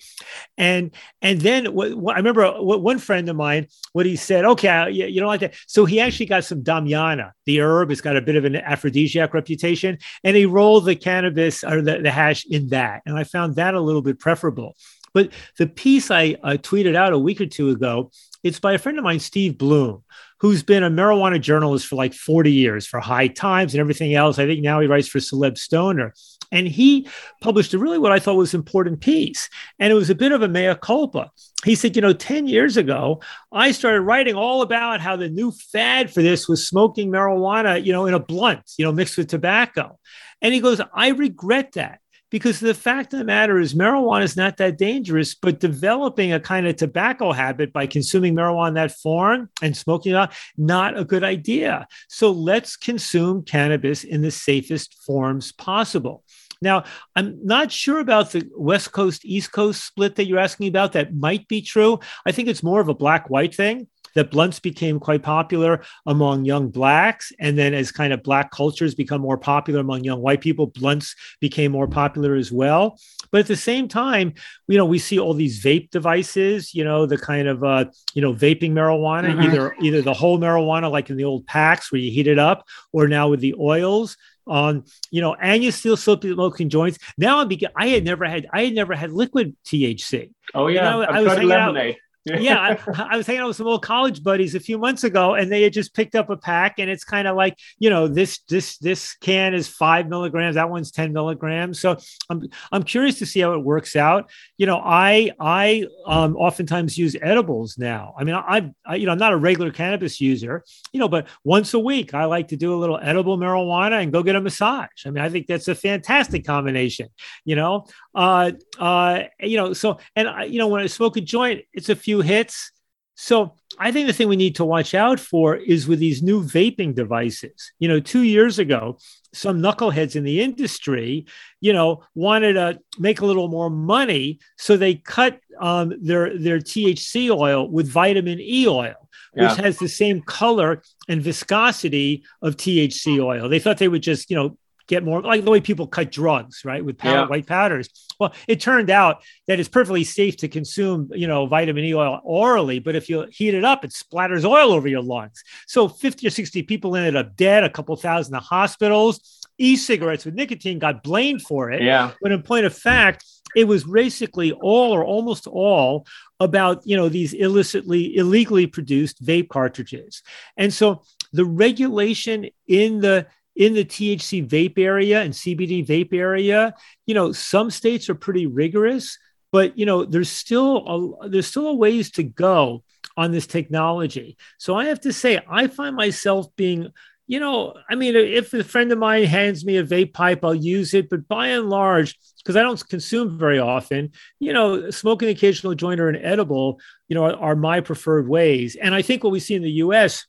And and then what, i remember one friend of mine what he said okay you, you don't like that. So he actually got some damiana. The herb It's got a bit of an aphrodisiac reputation and he rolled the cannabis or the, the hash in that. And I found that a little bit preferable. But the piece I, I tweeted out a week or two ago, it's by a friend of mine, Steve Bloom, who's been a marijuana journalist for like 40 years for High Times and everything else. I think now he writes for CelebStoner. And he published a really what I thought was important piece. And it was a bit of a mea culpa. He said, you know, 10 years ago, I started writing all about how the new fad for this was smoking marijuana, you know, in a blunt, you know, mixed with tobacco. And he goes, I regret that because the fact of the matter is marijuana is not that dangerous but developing a kind of tobacco habit by consuming marijuana in that form and smoking it not a good idea so let's consume cannabis in the safest forms possible now, I'm not sure about the West Coast, East Coast split that you're asking about. That might be true. I think it's more of a black white thing that blunts became quite popular among young blacks. And then as kind of black cultures become more popular among young white people, blunts became more popular as well. But at the same time, you know, we see all these vape devices, you know, the kind of, uh, you know, vaping marijuana, mm-hmm. either, either the whole marijuana, like in the old Pax where you heat it up, or now with the oils on you know and you still smoking joints now i'm beginning i had never had i had never had liquid thc oh yeah you know, i was lemonade. Out, yeah, I, I, was hanging out with some old college buddies a few months ago, and they had just picked up a pack, and it's kind of like you know this this this can is five milligrams, that one's ten milligrams. So I'm I'm curious to see how it works out. You know, I I um, oftentimes use edibles now. I mean, I, I you know I'm not a regular cannabis user, you know, but once a week I like to do a little edible marijuana and go get a massage. I mean, I think that's a fantastic combination. You know, uh, uh, you know, so and I, you know when I smoke a joint, it's a few few hits. So I think the thing we need to watch out for is with these new vaping devices. You know, two years ago, some knuckleheads in the industry, you know, wanted to make a little more money, so they cut um, their their THC oil with vitamin E oil, which yeah. has the same color and viscosity of THC oil. They thought they would just, you know, get more like the way people cut drugs, right? With powder, yeah. white powders. Well, it turned out that it's perfectly safe to consume, you know, vitamin E oil orally, but if you heat it up, it splatters oil over your lungs. So 50 or 60 people ended up dead, a couple thousand in hospitals. e-cigarettes with nicotine got blamed for it. Yeah. But in point of fact, it was basically all or almost all about you know these illicitly illegally produced vape cartridges and so the regulation in the in the THC vape area and CBD vape area, you know, some states are pretty rigorous, but you know, there's still a, there's still a ways to go on this technology. So I have to say, I find myself being you know, I mean, if a friend of mine hands me a vape pipe, I'll use it. But by and large, because I don't consume very often, you know, smoking occasional joint or an edible, you know, are, are my preferred ways. And I think what we see in the U.S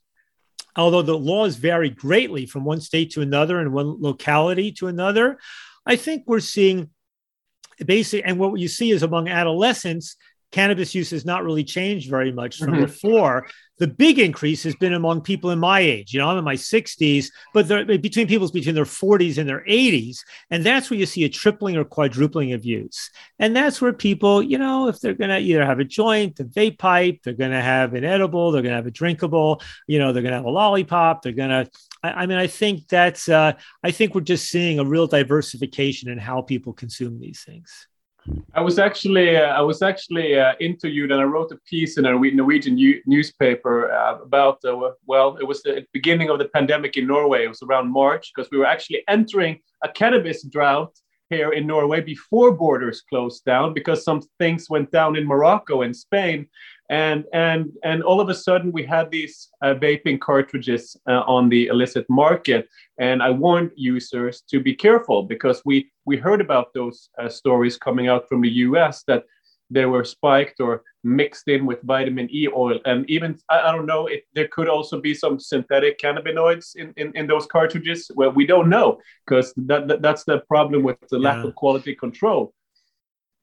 although the laws vary greatly from one state to another and one locality to another, I think we're seeing basic, and what you see is among adolescents, cannabis use has not really changed very much from mm-hmm. before. The big increase has been among people in my age. You know, I'm in my 60s, but between people between their 40s and their 80s. And that's where you see a tripling or quadrupling of use. And that's where people, you know, if they're going to either have a joint, a vape pipe, they're going to have an edible, they're going to have a drinkable, you know, they're going to have a lollipop, they're going to, I, mean, I think that's, uh, I think we're just seeing a real diversification in how people consume these things. I was actually uh, I was actually uh, interviewed and I wrote a piece in a Norwegian newspaper uh, about uh, well it was the beginning of the pandemic in Norway. It was around March because we were actually entering a cannabis drought here in Norway before borders closed down because some things went down in Morocco and Spain and and and all of a sudden we had these uh, vaping cartridges uh, on the illicit market. And i warned users to be careful because we we heard about those uh, stories coming out from the us that they were spiked or mixed in with vitamin e oil. And even i, I don't know if there could also be some synthetic cannabinoids in, in, in those cartridges. Well we don't know because that, that, that's the problem with the lack yeah. of quality control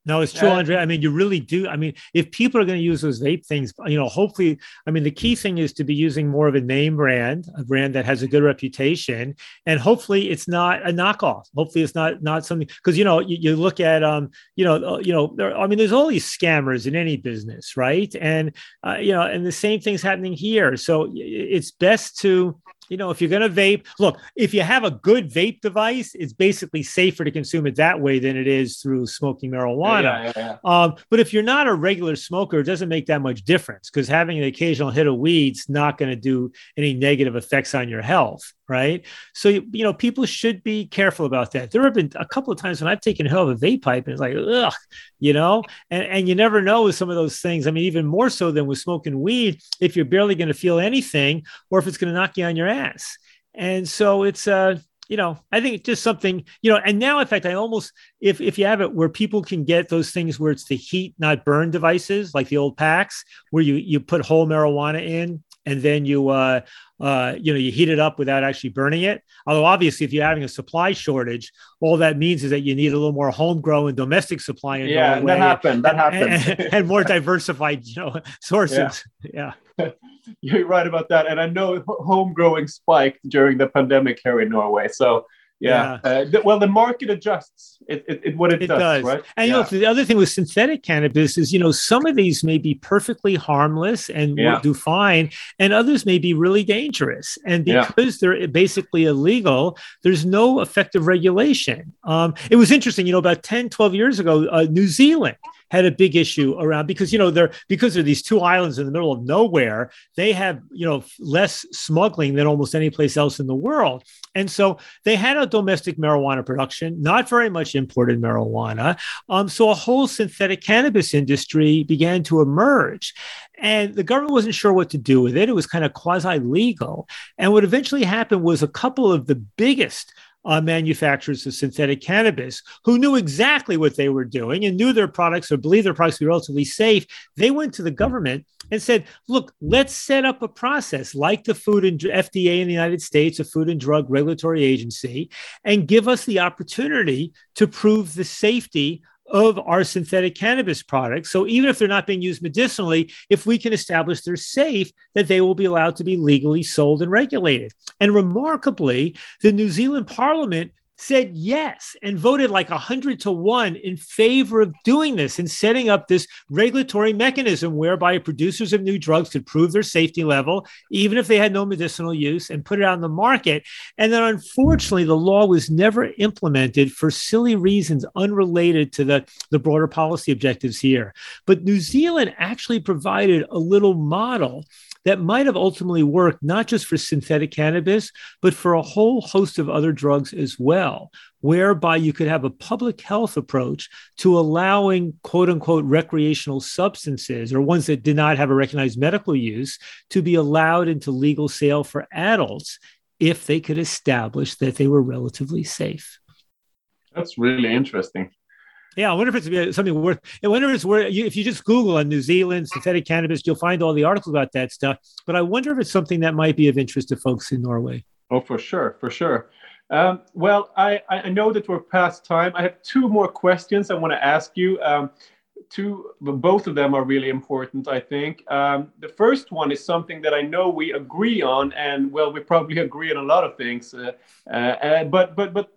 no, it's true, Andre. I mean, you really do. I mean, if people are going to use those vape things, you know, hopefully, I mean, the key thing is to be using more of a name brand, a brand that has a good reputation, and hopefully, it's not a knockoff. Hopefully, it's not not something because you know you, you look at um you know uh, you know there, I mean, there's all these scammers in any business, right? And uh, you know, and the same thing's happening here. So it's best to you know, if you're going to vape, look, if you have a good vape device, it's basically safer to consume it that way than it is through smoking marijuana. Yeah, yeah, yeah. Um, but if you're not a regular smoker, it doesn't make that much difference because having an occasional hit of weed's not going to do any negative effects on your health right? So you know, people should be careful about that. There have been a couple of times when I've taken hold of a vape pipe and it's like, ugh, you know, and, and you never know with some of those things. I mean, even more so than with smoking weed, if you're barely going to feel anything, or if it's going to knock you on your ass. And so it's uh you know, I think it's just something, you know, and now in fact, I almost if if you have it where people can get those things where it's the heat, not burn devices, like the old Pax, where you you put whole marijuana in and then you uh, uh, you know you heat it up without actually burning it. Although obviously, if you're having a supply shortage, all that means is that you need a little more homegrown domestic supply. In yeah, that happened. That happened, and, (laughs) and, more (laughs) diversified, you know, (laughs) sources. Yeah. yeah. You're right about that, and I know home growing spiked during the pandemic here in Norway. So yeah. yeah. Uh, th- well, the market adjusts. It, it, it what it, it does, does, right? And yeah. you know, the other thing with synthetic cannabis is, you know, some of these may be perfectly harmless and yeah. will do fine, and others may be really dangerous. And because they're basically illegal, there's no effective regulation. Um, it was interesting, you know, about 10, 12 years ago, uh, New Zealand had a big issue around because you know they're because they're these two islands in the middle of nowhere they have you know less smuggling than almost any place else in the world. And so they had a domestic marijuana production not very much imported marijuana. Um, so a whole synthetic cannabis industry began to emerge. And the government wasn't sure what to do with it. It was kind of quasi legal and what eventually happened was a couple of the biggest uh, manufacturers of synthetic cannabis who knew exactly what they were doing and knew their products or believed their products to be relatively safe. They went to the government and said, look, let's set up a process like the Food and FDA in the United States, a Food and Drug Regulatory Agency, and give us the opportunity to prove the safety of our synthetic cannabis products. So even if they're not being used medicinally, if we can establish they're safe, that they will be allowed to be legally sold and regulated. And remarkably, the New Zealand Parliament said yes and voted like 100 to 1 in favor of doing this and setting up this regulatory mechanism whereby producers of new drugs could prove their safety level, even if they had no medicinal use, and put it on the market. And then unfortunately, the law was never implemented for silly reasons unrelated to the, the broader policy objectives here. But New Zealand actually provided a little model that might have ultimately worked not just for synthetic cannabis, but for a whole host of other drugs as well, whereby you could have a public health approach to allowing quote unquote recreational substances or ones that did not have a recognized medical use to be allowed into legal sale for adults if they could establish that they were relatively safe. That's really interesting. Yeah, I wonder if it's something worth. I wonder if it's worth. If you just Google on New Zealand synthetic cannabis, you'll find all the articles about that stuff. But I wonder if it's something that might be of interest to folks in Norway. Oh, for sure, for sure. Um, well, I, I know that we're past time. I have two more questions I want to ask you. Um, two, both of them are really important, I think. Um, the first one is something that I know we agree on, and well, we probably (laughs) agree on a lot of things. Uh, uh, uh but but but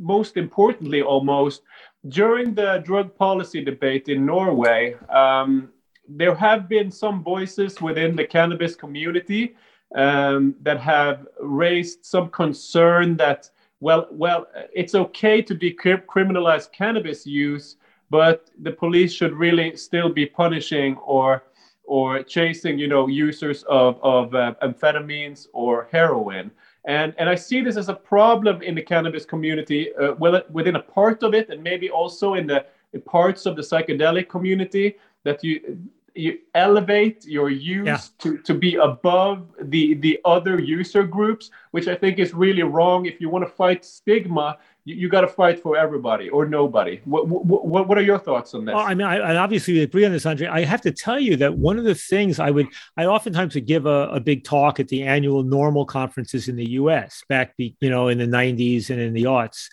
most importantly, almost during the drug policy debate in Norway, um, there have been some voices within the cannabis community um, that have raised some concern that, well, well, it's okay to decriminalize cannabis use, but the police should really still be punishing or or chasing, you know, users of of uh, amphetamines or heroin. And, and I see this as a problem in the cannabis community, uh, well, within a part of it, and maybe also in the in parts of the psychedelic community, that you you elevate your use yeah. to, to be above the the other user groups, which I think is really wrong. If you want to fight stigma, you, you got to fight for everybody or nobody. What, what, what are your thoughts on this? Well, I mean, I, I, obviously agree on this, Andre. I have to tell you that one of the things I would, I oftentimes would give a, a big talk at the annual NORML conferences in the U.S. back, you know, in the '90s and in the aughts.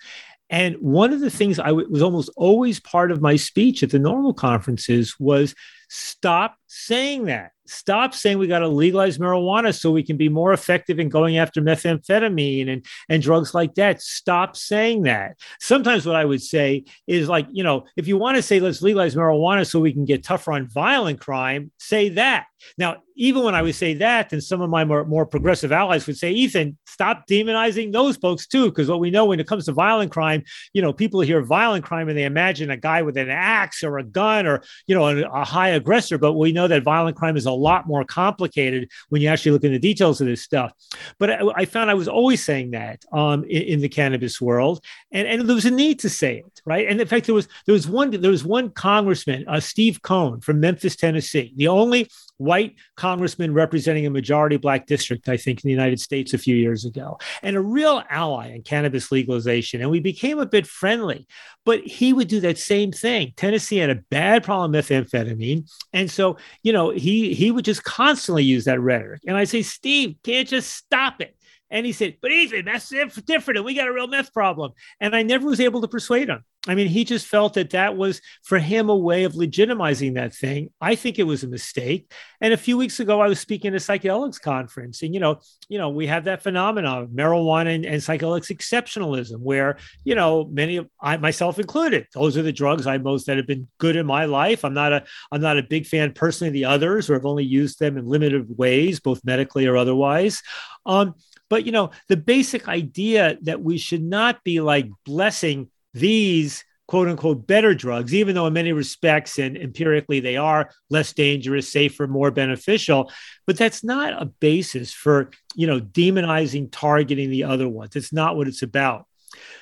And one of the things I w- was almost always part of my speech at the NORML conferences was stop saying that. Stop saying we got to legalize marijuana so we can be more effective in going after methamphetamine and, and drugs like that. Stop saying that. Sometimes what I would say is like, you know, if you want to say let's legalize marijuana so we can get tougher on violent crime, say that. Now, even when I would say that, then some of my more, more progressive allies would say, Ethan, stop demonizing those folks too. Because what we know when it comes to violent crime, you know, people hear violent crime and they imagine a guy with an axe or a gun or, you know, a, a high aggressor. But we know that violent crime is a lot more complicated when you actually look in the details of this stuff. But I, I found I was always saying that um, in, in, the cannabis world. And, and there was a need to say it, right? And in fact, there was, there was one, there was one congressman, uh, Steve Cohen from Memphis, Tennessee, the only white congressman representing a majority black district, I think, in the United States a few years ago, and a real ally in cannabis legalization. And we became a bit friendly, but he would do that same thing. Tennessee had a bad problem with methamphetamine. And so, you know, he he would just constantly use that rhetoric. And I say, Steve, can't just stop it. And he said, but Ethan, that's different. And we got a real meth problem. And I never was able to persuade him. I mean, he just felt that that was for him a way of legitimizing that thing. I think it was a mistake. And a few weeks ago, I was speaking at a psychedelics conference, and you know, you know, we have that phenomenon of marijuana and, and psychedelics exceptionalism, where you know, many of I myself included, those are the drugs I most that have been good in my life. I'm not a I'm not a big fan personally of the others, or have only used them in limited ways, both medically or otherwise. Um, but you know, the basic idea that we should not be like blessing these quote unquote better drugs, even though in many respects and empirically they are less dangerous, safer, more beneficial. But that's not a basis for, you know, demonizing, targeting the other ones. It's not what it's about.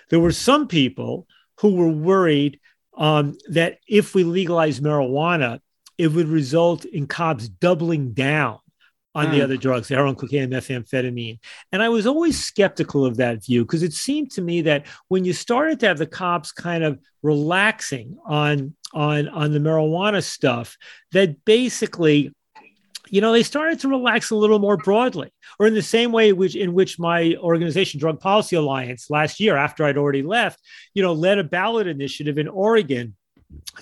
There were some people who were worried um, that if we legalize marijuana, it would result in cops doubling down on mm. the other drugs, heroin, cocaine, methamphetamine. And I was always skeptical of that view because it seemed to me that when you started to have the cops kind of relaxing on on on the marijuana stuff, that basically you know, they started to relax a little more broadly, or in the same way which in which my organization, Drug Policy Alliance, last year after I'd already left, you know, led a ballot initiative in Oregon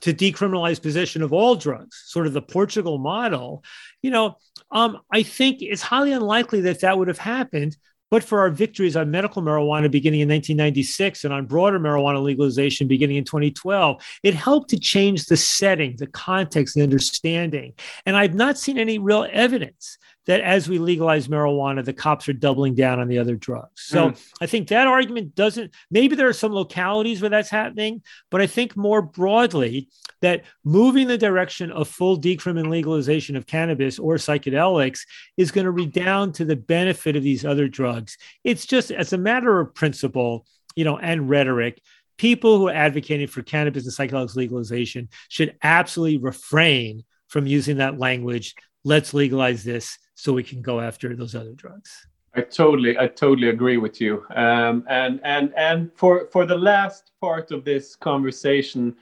to decriminalize possession of all drugs, sort of the Portugal model. You know, um, I think it's highly unlikely that that would have happened, but for our victories on medical marijuana beginning in 1996 and on broader marijuana legalization beginning in 2012, it helped to change the setting, the context, the understanding. And I've not seen any real evidence that as we legalize marijuana, the cops are doubling down on the other drugs. So mm. I think that argument doesn't, maybe there are some localities where that's happening, but I think more broadly that moving the direction of full decrim legalization of cannabis or psychedelics is going to redound to the benefit of these other drugs. It's just as a matter of principle, you know, and rhetoric, people who are advocating for cannabis and psychedelics legalization should absolutely refrain from using that language. Let's legalize this so we can go after those other drugs. I totally, I totally agree with you. Um, and and and for for the last part of this conversation,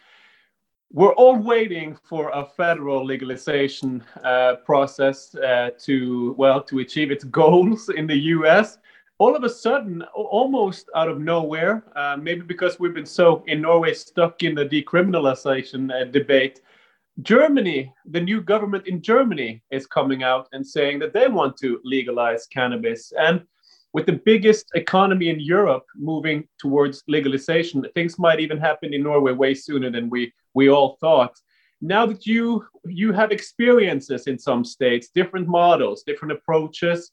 we're all waiting for a federal legalization uh, process uh, to well to achieve its (laughs) goals in the U.S. All of a sudden, almost out of nowhere, uh, maybe because we've been so in Norway stuck in the decriminalization uh, debate, Germany, the new government in Germany is coming out and saying that they want to legalize cannabis. And with the biggest economy in Europe moving towards legalization, things might even happen in Norway way sooner than we, we all thought. Now that you you have experiences in some states, different models, different approaches,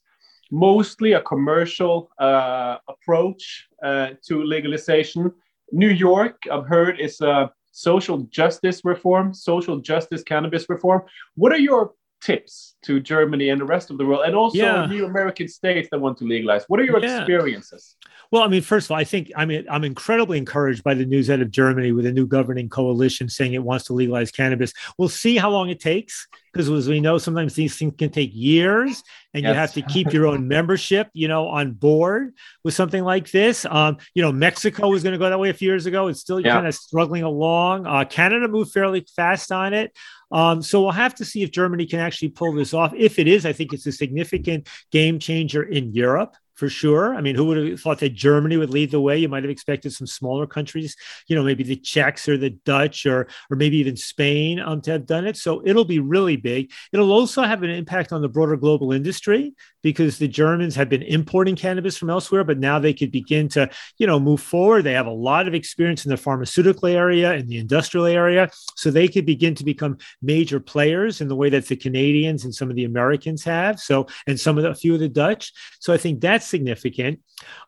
mostly a commercial uh, approach uh, to legalization. New York, I've heard, is a social justice reform, social justice cannabis reform. What are your tips to Germany and the rest of the world, and also yeah. new American states that want to legalize? What are your yeah. experiences? Well, I mean, first of all, I think I mean I'm incredibly encouraged by the news out of Germany with a new governing coalition saying it wants to legalize cannabis. We'll see how long it takes because as we know, sometimes these things can take years, and yes. you have to keep your own membership, you know, on board with something like this. Um, you know, Mexico was going to go that way a few years ago. It's still yeah. kind of struggling along. Uh, Canada moved fairly fast on it. Um, so we'll have to see if Germany can actually pull this off. If it is, I think it's a significant game changer in Europe for sure. I mean, who would have thought that Germany would lead the way? You might have expected some smaller countries, you know, maybe the Czechs or the Dutch or or maybe even Spain um, to have done it. So it'll be really big. It'll also have an impact on the broader global industry because the Germans have been importing cannabis from elsewhere, but now they could begin to, you know, move forward. They have a lot of experience in the pharmaceutical area and the industrial area, so they could begin to become major players in the way that the Canadians and some of the Americans have. So and some of the, a few of the Dutch. So I think that's significant.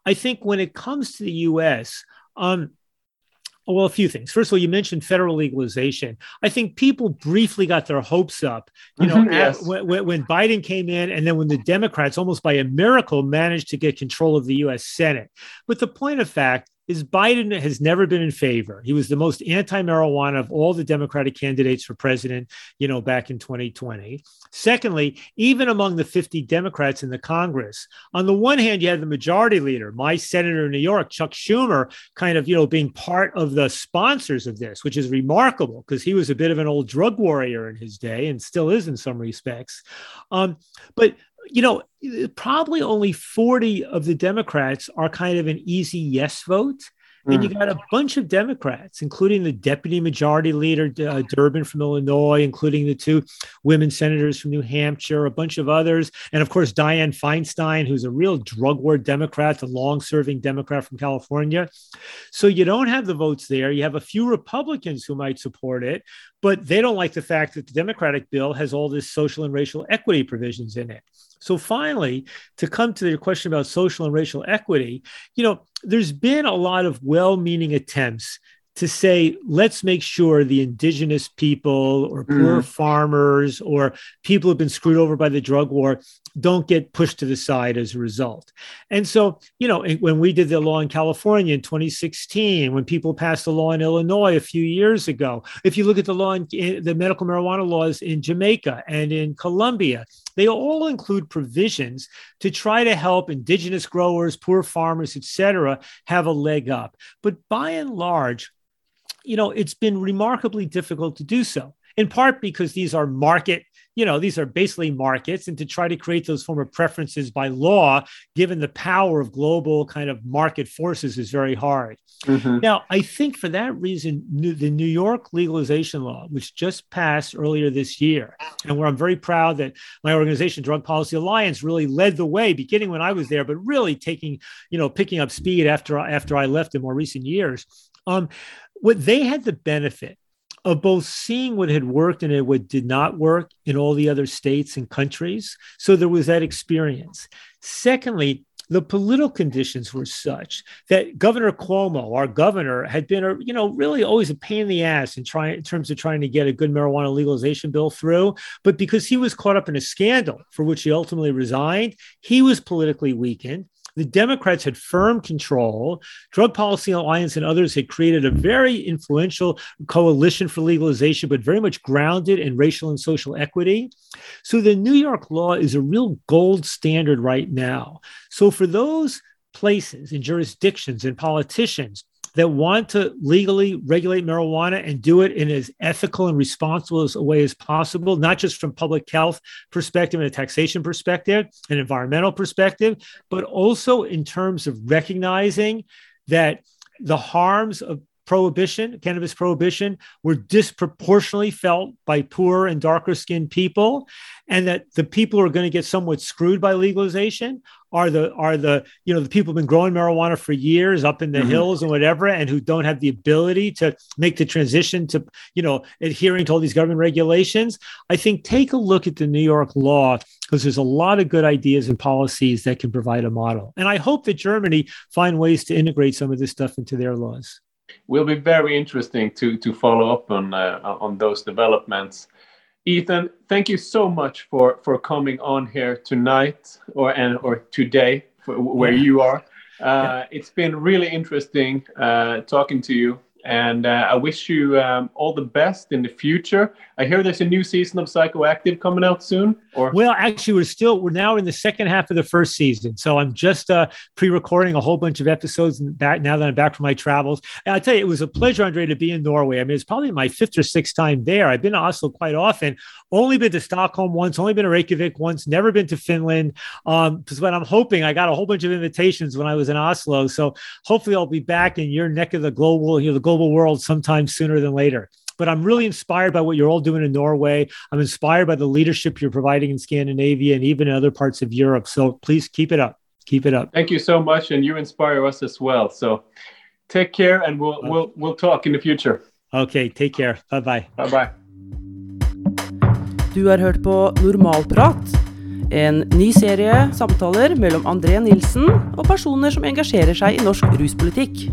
I think when it comes to the US, um, well, a few things. First of all, you mentioned federal legalization. I think people briefly got their hopes up, you know, mm-hmm, yes. when, when, Biden came in, and then when the Democrats, almost by a miracle, managed to get control of the U.S. Senate. But the point of fact is Biden has never been in favor. He was the most anti-marijuana of all the Democratic candidates for president, you know, back in 2020. Secondly, even among the 50 Democrats in the Congress, on the one hand, you had the majority leader, my senator in New York, Chuck Schumer, kind of, you know, being part of the sponsors of this, which is remarkable because he was a bit of an old drug warrior in his day and still is in some respects. Um, but you know, probably only 40 of the Democrats are kind of an easy yes vote. Mm. And you got a bunch of Democrats, including the deputy majority leader, uh, Durbin from Illinois, including the two women senators from New Hampshire, a bunch of others. And of course, Dianne Feinstein, who's a real drug war Democrat, a long serving Democrat from California. So you don't have the votes there. You have a few Republicans who might support it, but they don't like the fact that the Democratic bill has all this social and racial equity provisions in it. So finally, to come to your question about social and racial equity, you know, there's been a lot of well-meaning attempts to say, let's make sure the indigenous people or poor mm. farmers or people who've been screwed over by the drug war don't get pushed to the side as a result. And so, you know, when we did the law in California in 2016, when people passed the law in Illinois a few years ago, if you look at the law in, eh, the medical marijuana laws in Jamaica and in Colombia, they all include provisions to try to help indigenous growers, poor farmers, et cetera, have a leg up. But by and large, you know, it's been remarkably difficult to do so, in part because these are market you know, these are basically markets, and to try to create those form of preferences by law, given the power of global kind of market forces, is very hard. Mm-hmm. Now, I think for that reason, the New York legalization law, which just passed earlier this year, and where I'm very proud that my organization, Drug Policy Alliance, really led the way, beginning when I was there, but really taking, you know, picking up speed after after I left in more recent years. Um, what they had the benefit of both seeing what had worked and what did not work in all the other states and countries. So there was that experience. Secondly, the political conditions were such that Governor Cuomo, our governor, had been a you know really always a pain in the ass in trying in terms of trying to get a good marijuana legalization bill through. But because he was caught up in a scandal for which he ultimately resigned, he was politically weakened. The Democrats had firm control. Drug Policy Alliance and others had created a very influential coalition for legalization, but very much grounded in racial and social equity. So the New York law is a real gold standard right now. So for those places and jurisdictions and politicians that want to legally regulate marijuana and do it in as ethical and responsible as a way as possible, not just from public health perspective and a taxation perspective, an environmental perspective, but also in terms of recognizing that the harms of prohibition, cannabis prohibition, were disproportionately felt by poor and darker skinned people, and that the people who are going to get somewhat screwed by legalization are the are the you know the people who've been growing marijuana for years up in the mm-hmm. hills and whatever, and who don't have the ability to make the transition to you know adhering to all these government regulations. I think take a look at the New York law because there's a lot of good ideas and policies that can provide a model, and I hope that Germany find ways to integrate some of this stuff into their laws will be very interesting to to follow up on uh, on those developments. Ethan, thank you so much for for coming on here tonight or and or today for, where yeah. you are. (laughs) Uh. It's been really interesting uh, talking to you and uh, I wish you um, all the best in the future. I hear there's a new season of Psychoactive coming out soon. Or well, actually, we're still we're now in the second half of the first season, so I'm just uh, pre-recording a whole bunch of episodes back now that I'm back from my travels. And I tell you, it was a pleasure, Andre, to be in Norway. I mean, it's probably my fifth or sixth time there. I've been to Oslo quite often. Only been to Stockholm once. Only been to Reykjavik once. Never been to Finland. Um, because what I'm hoping, I got a whole bunch of invitations when I was in Oslo. So hopefully, I'll be back in your neck of the global, you know, the global world sometime sooner than later. But I'm really inspired by what you're all doing in Norway. I'm inspired by the leadership you're providing in Scandinavia and even in other parts of Europe. So please keep it up. Keep it up. Thank you so much, and you inspire us as well. So take care, and we'll we'll we'll talk in the future. Okay, take care. Bye bye. Bye bye. Du har hørt på Normalprat, en ny serie samtaler mellom André Nilsen og personer som engasjerer seg i norsk ruspolitikk.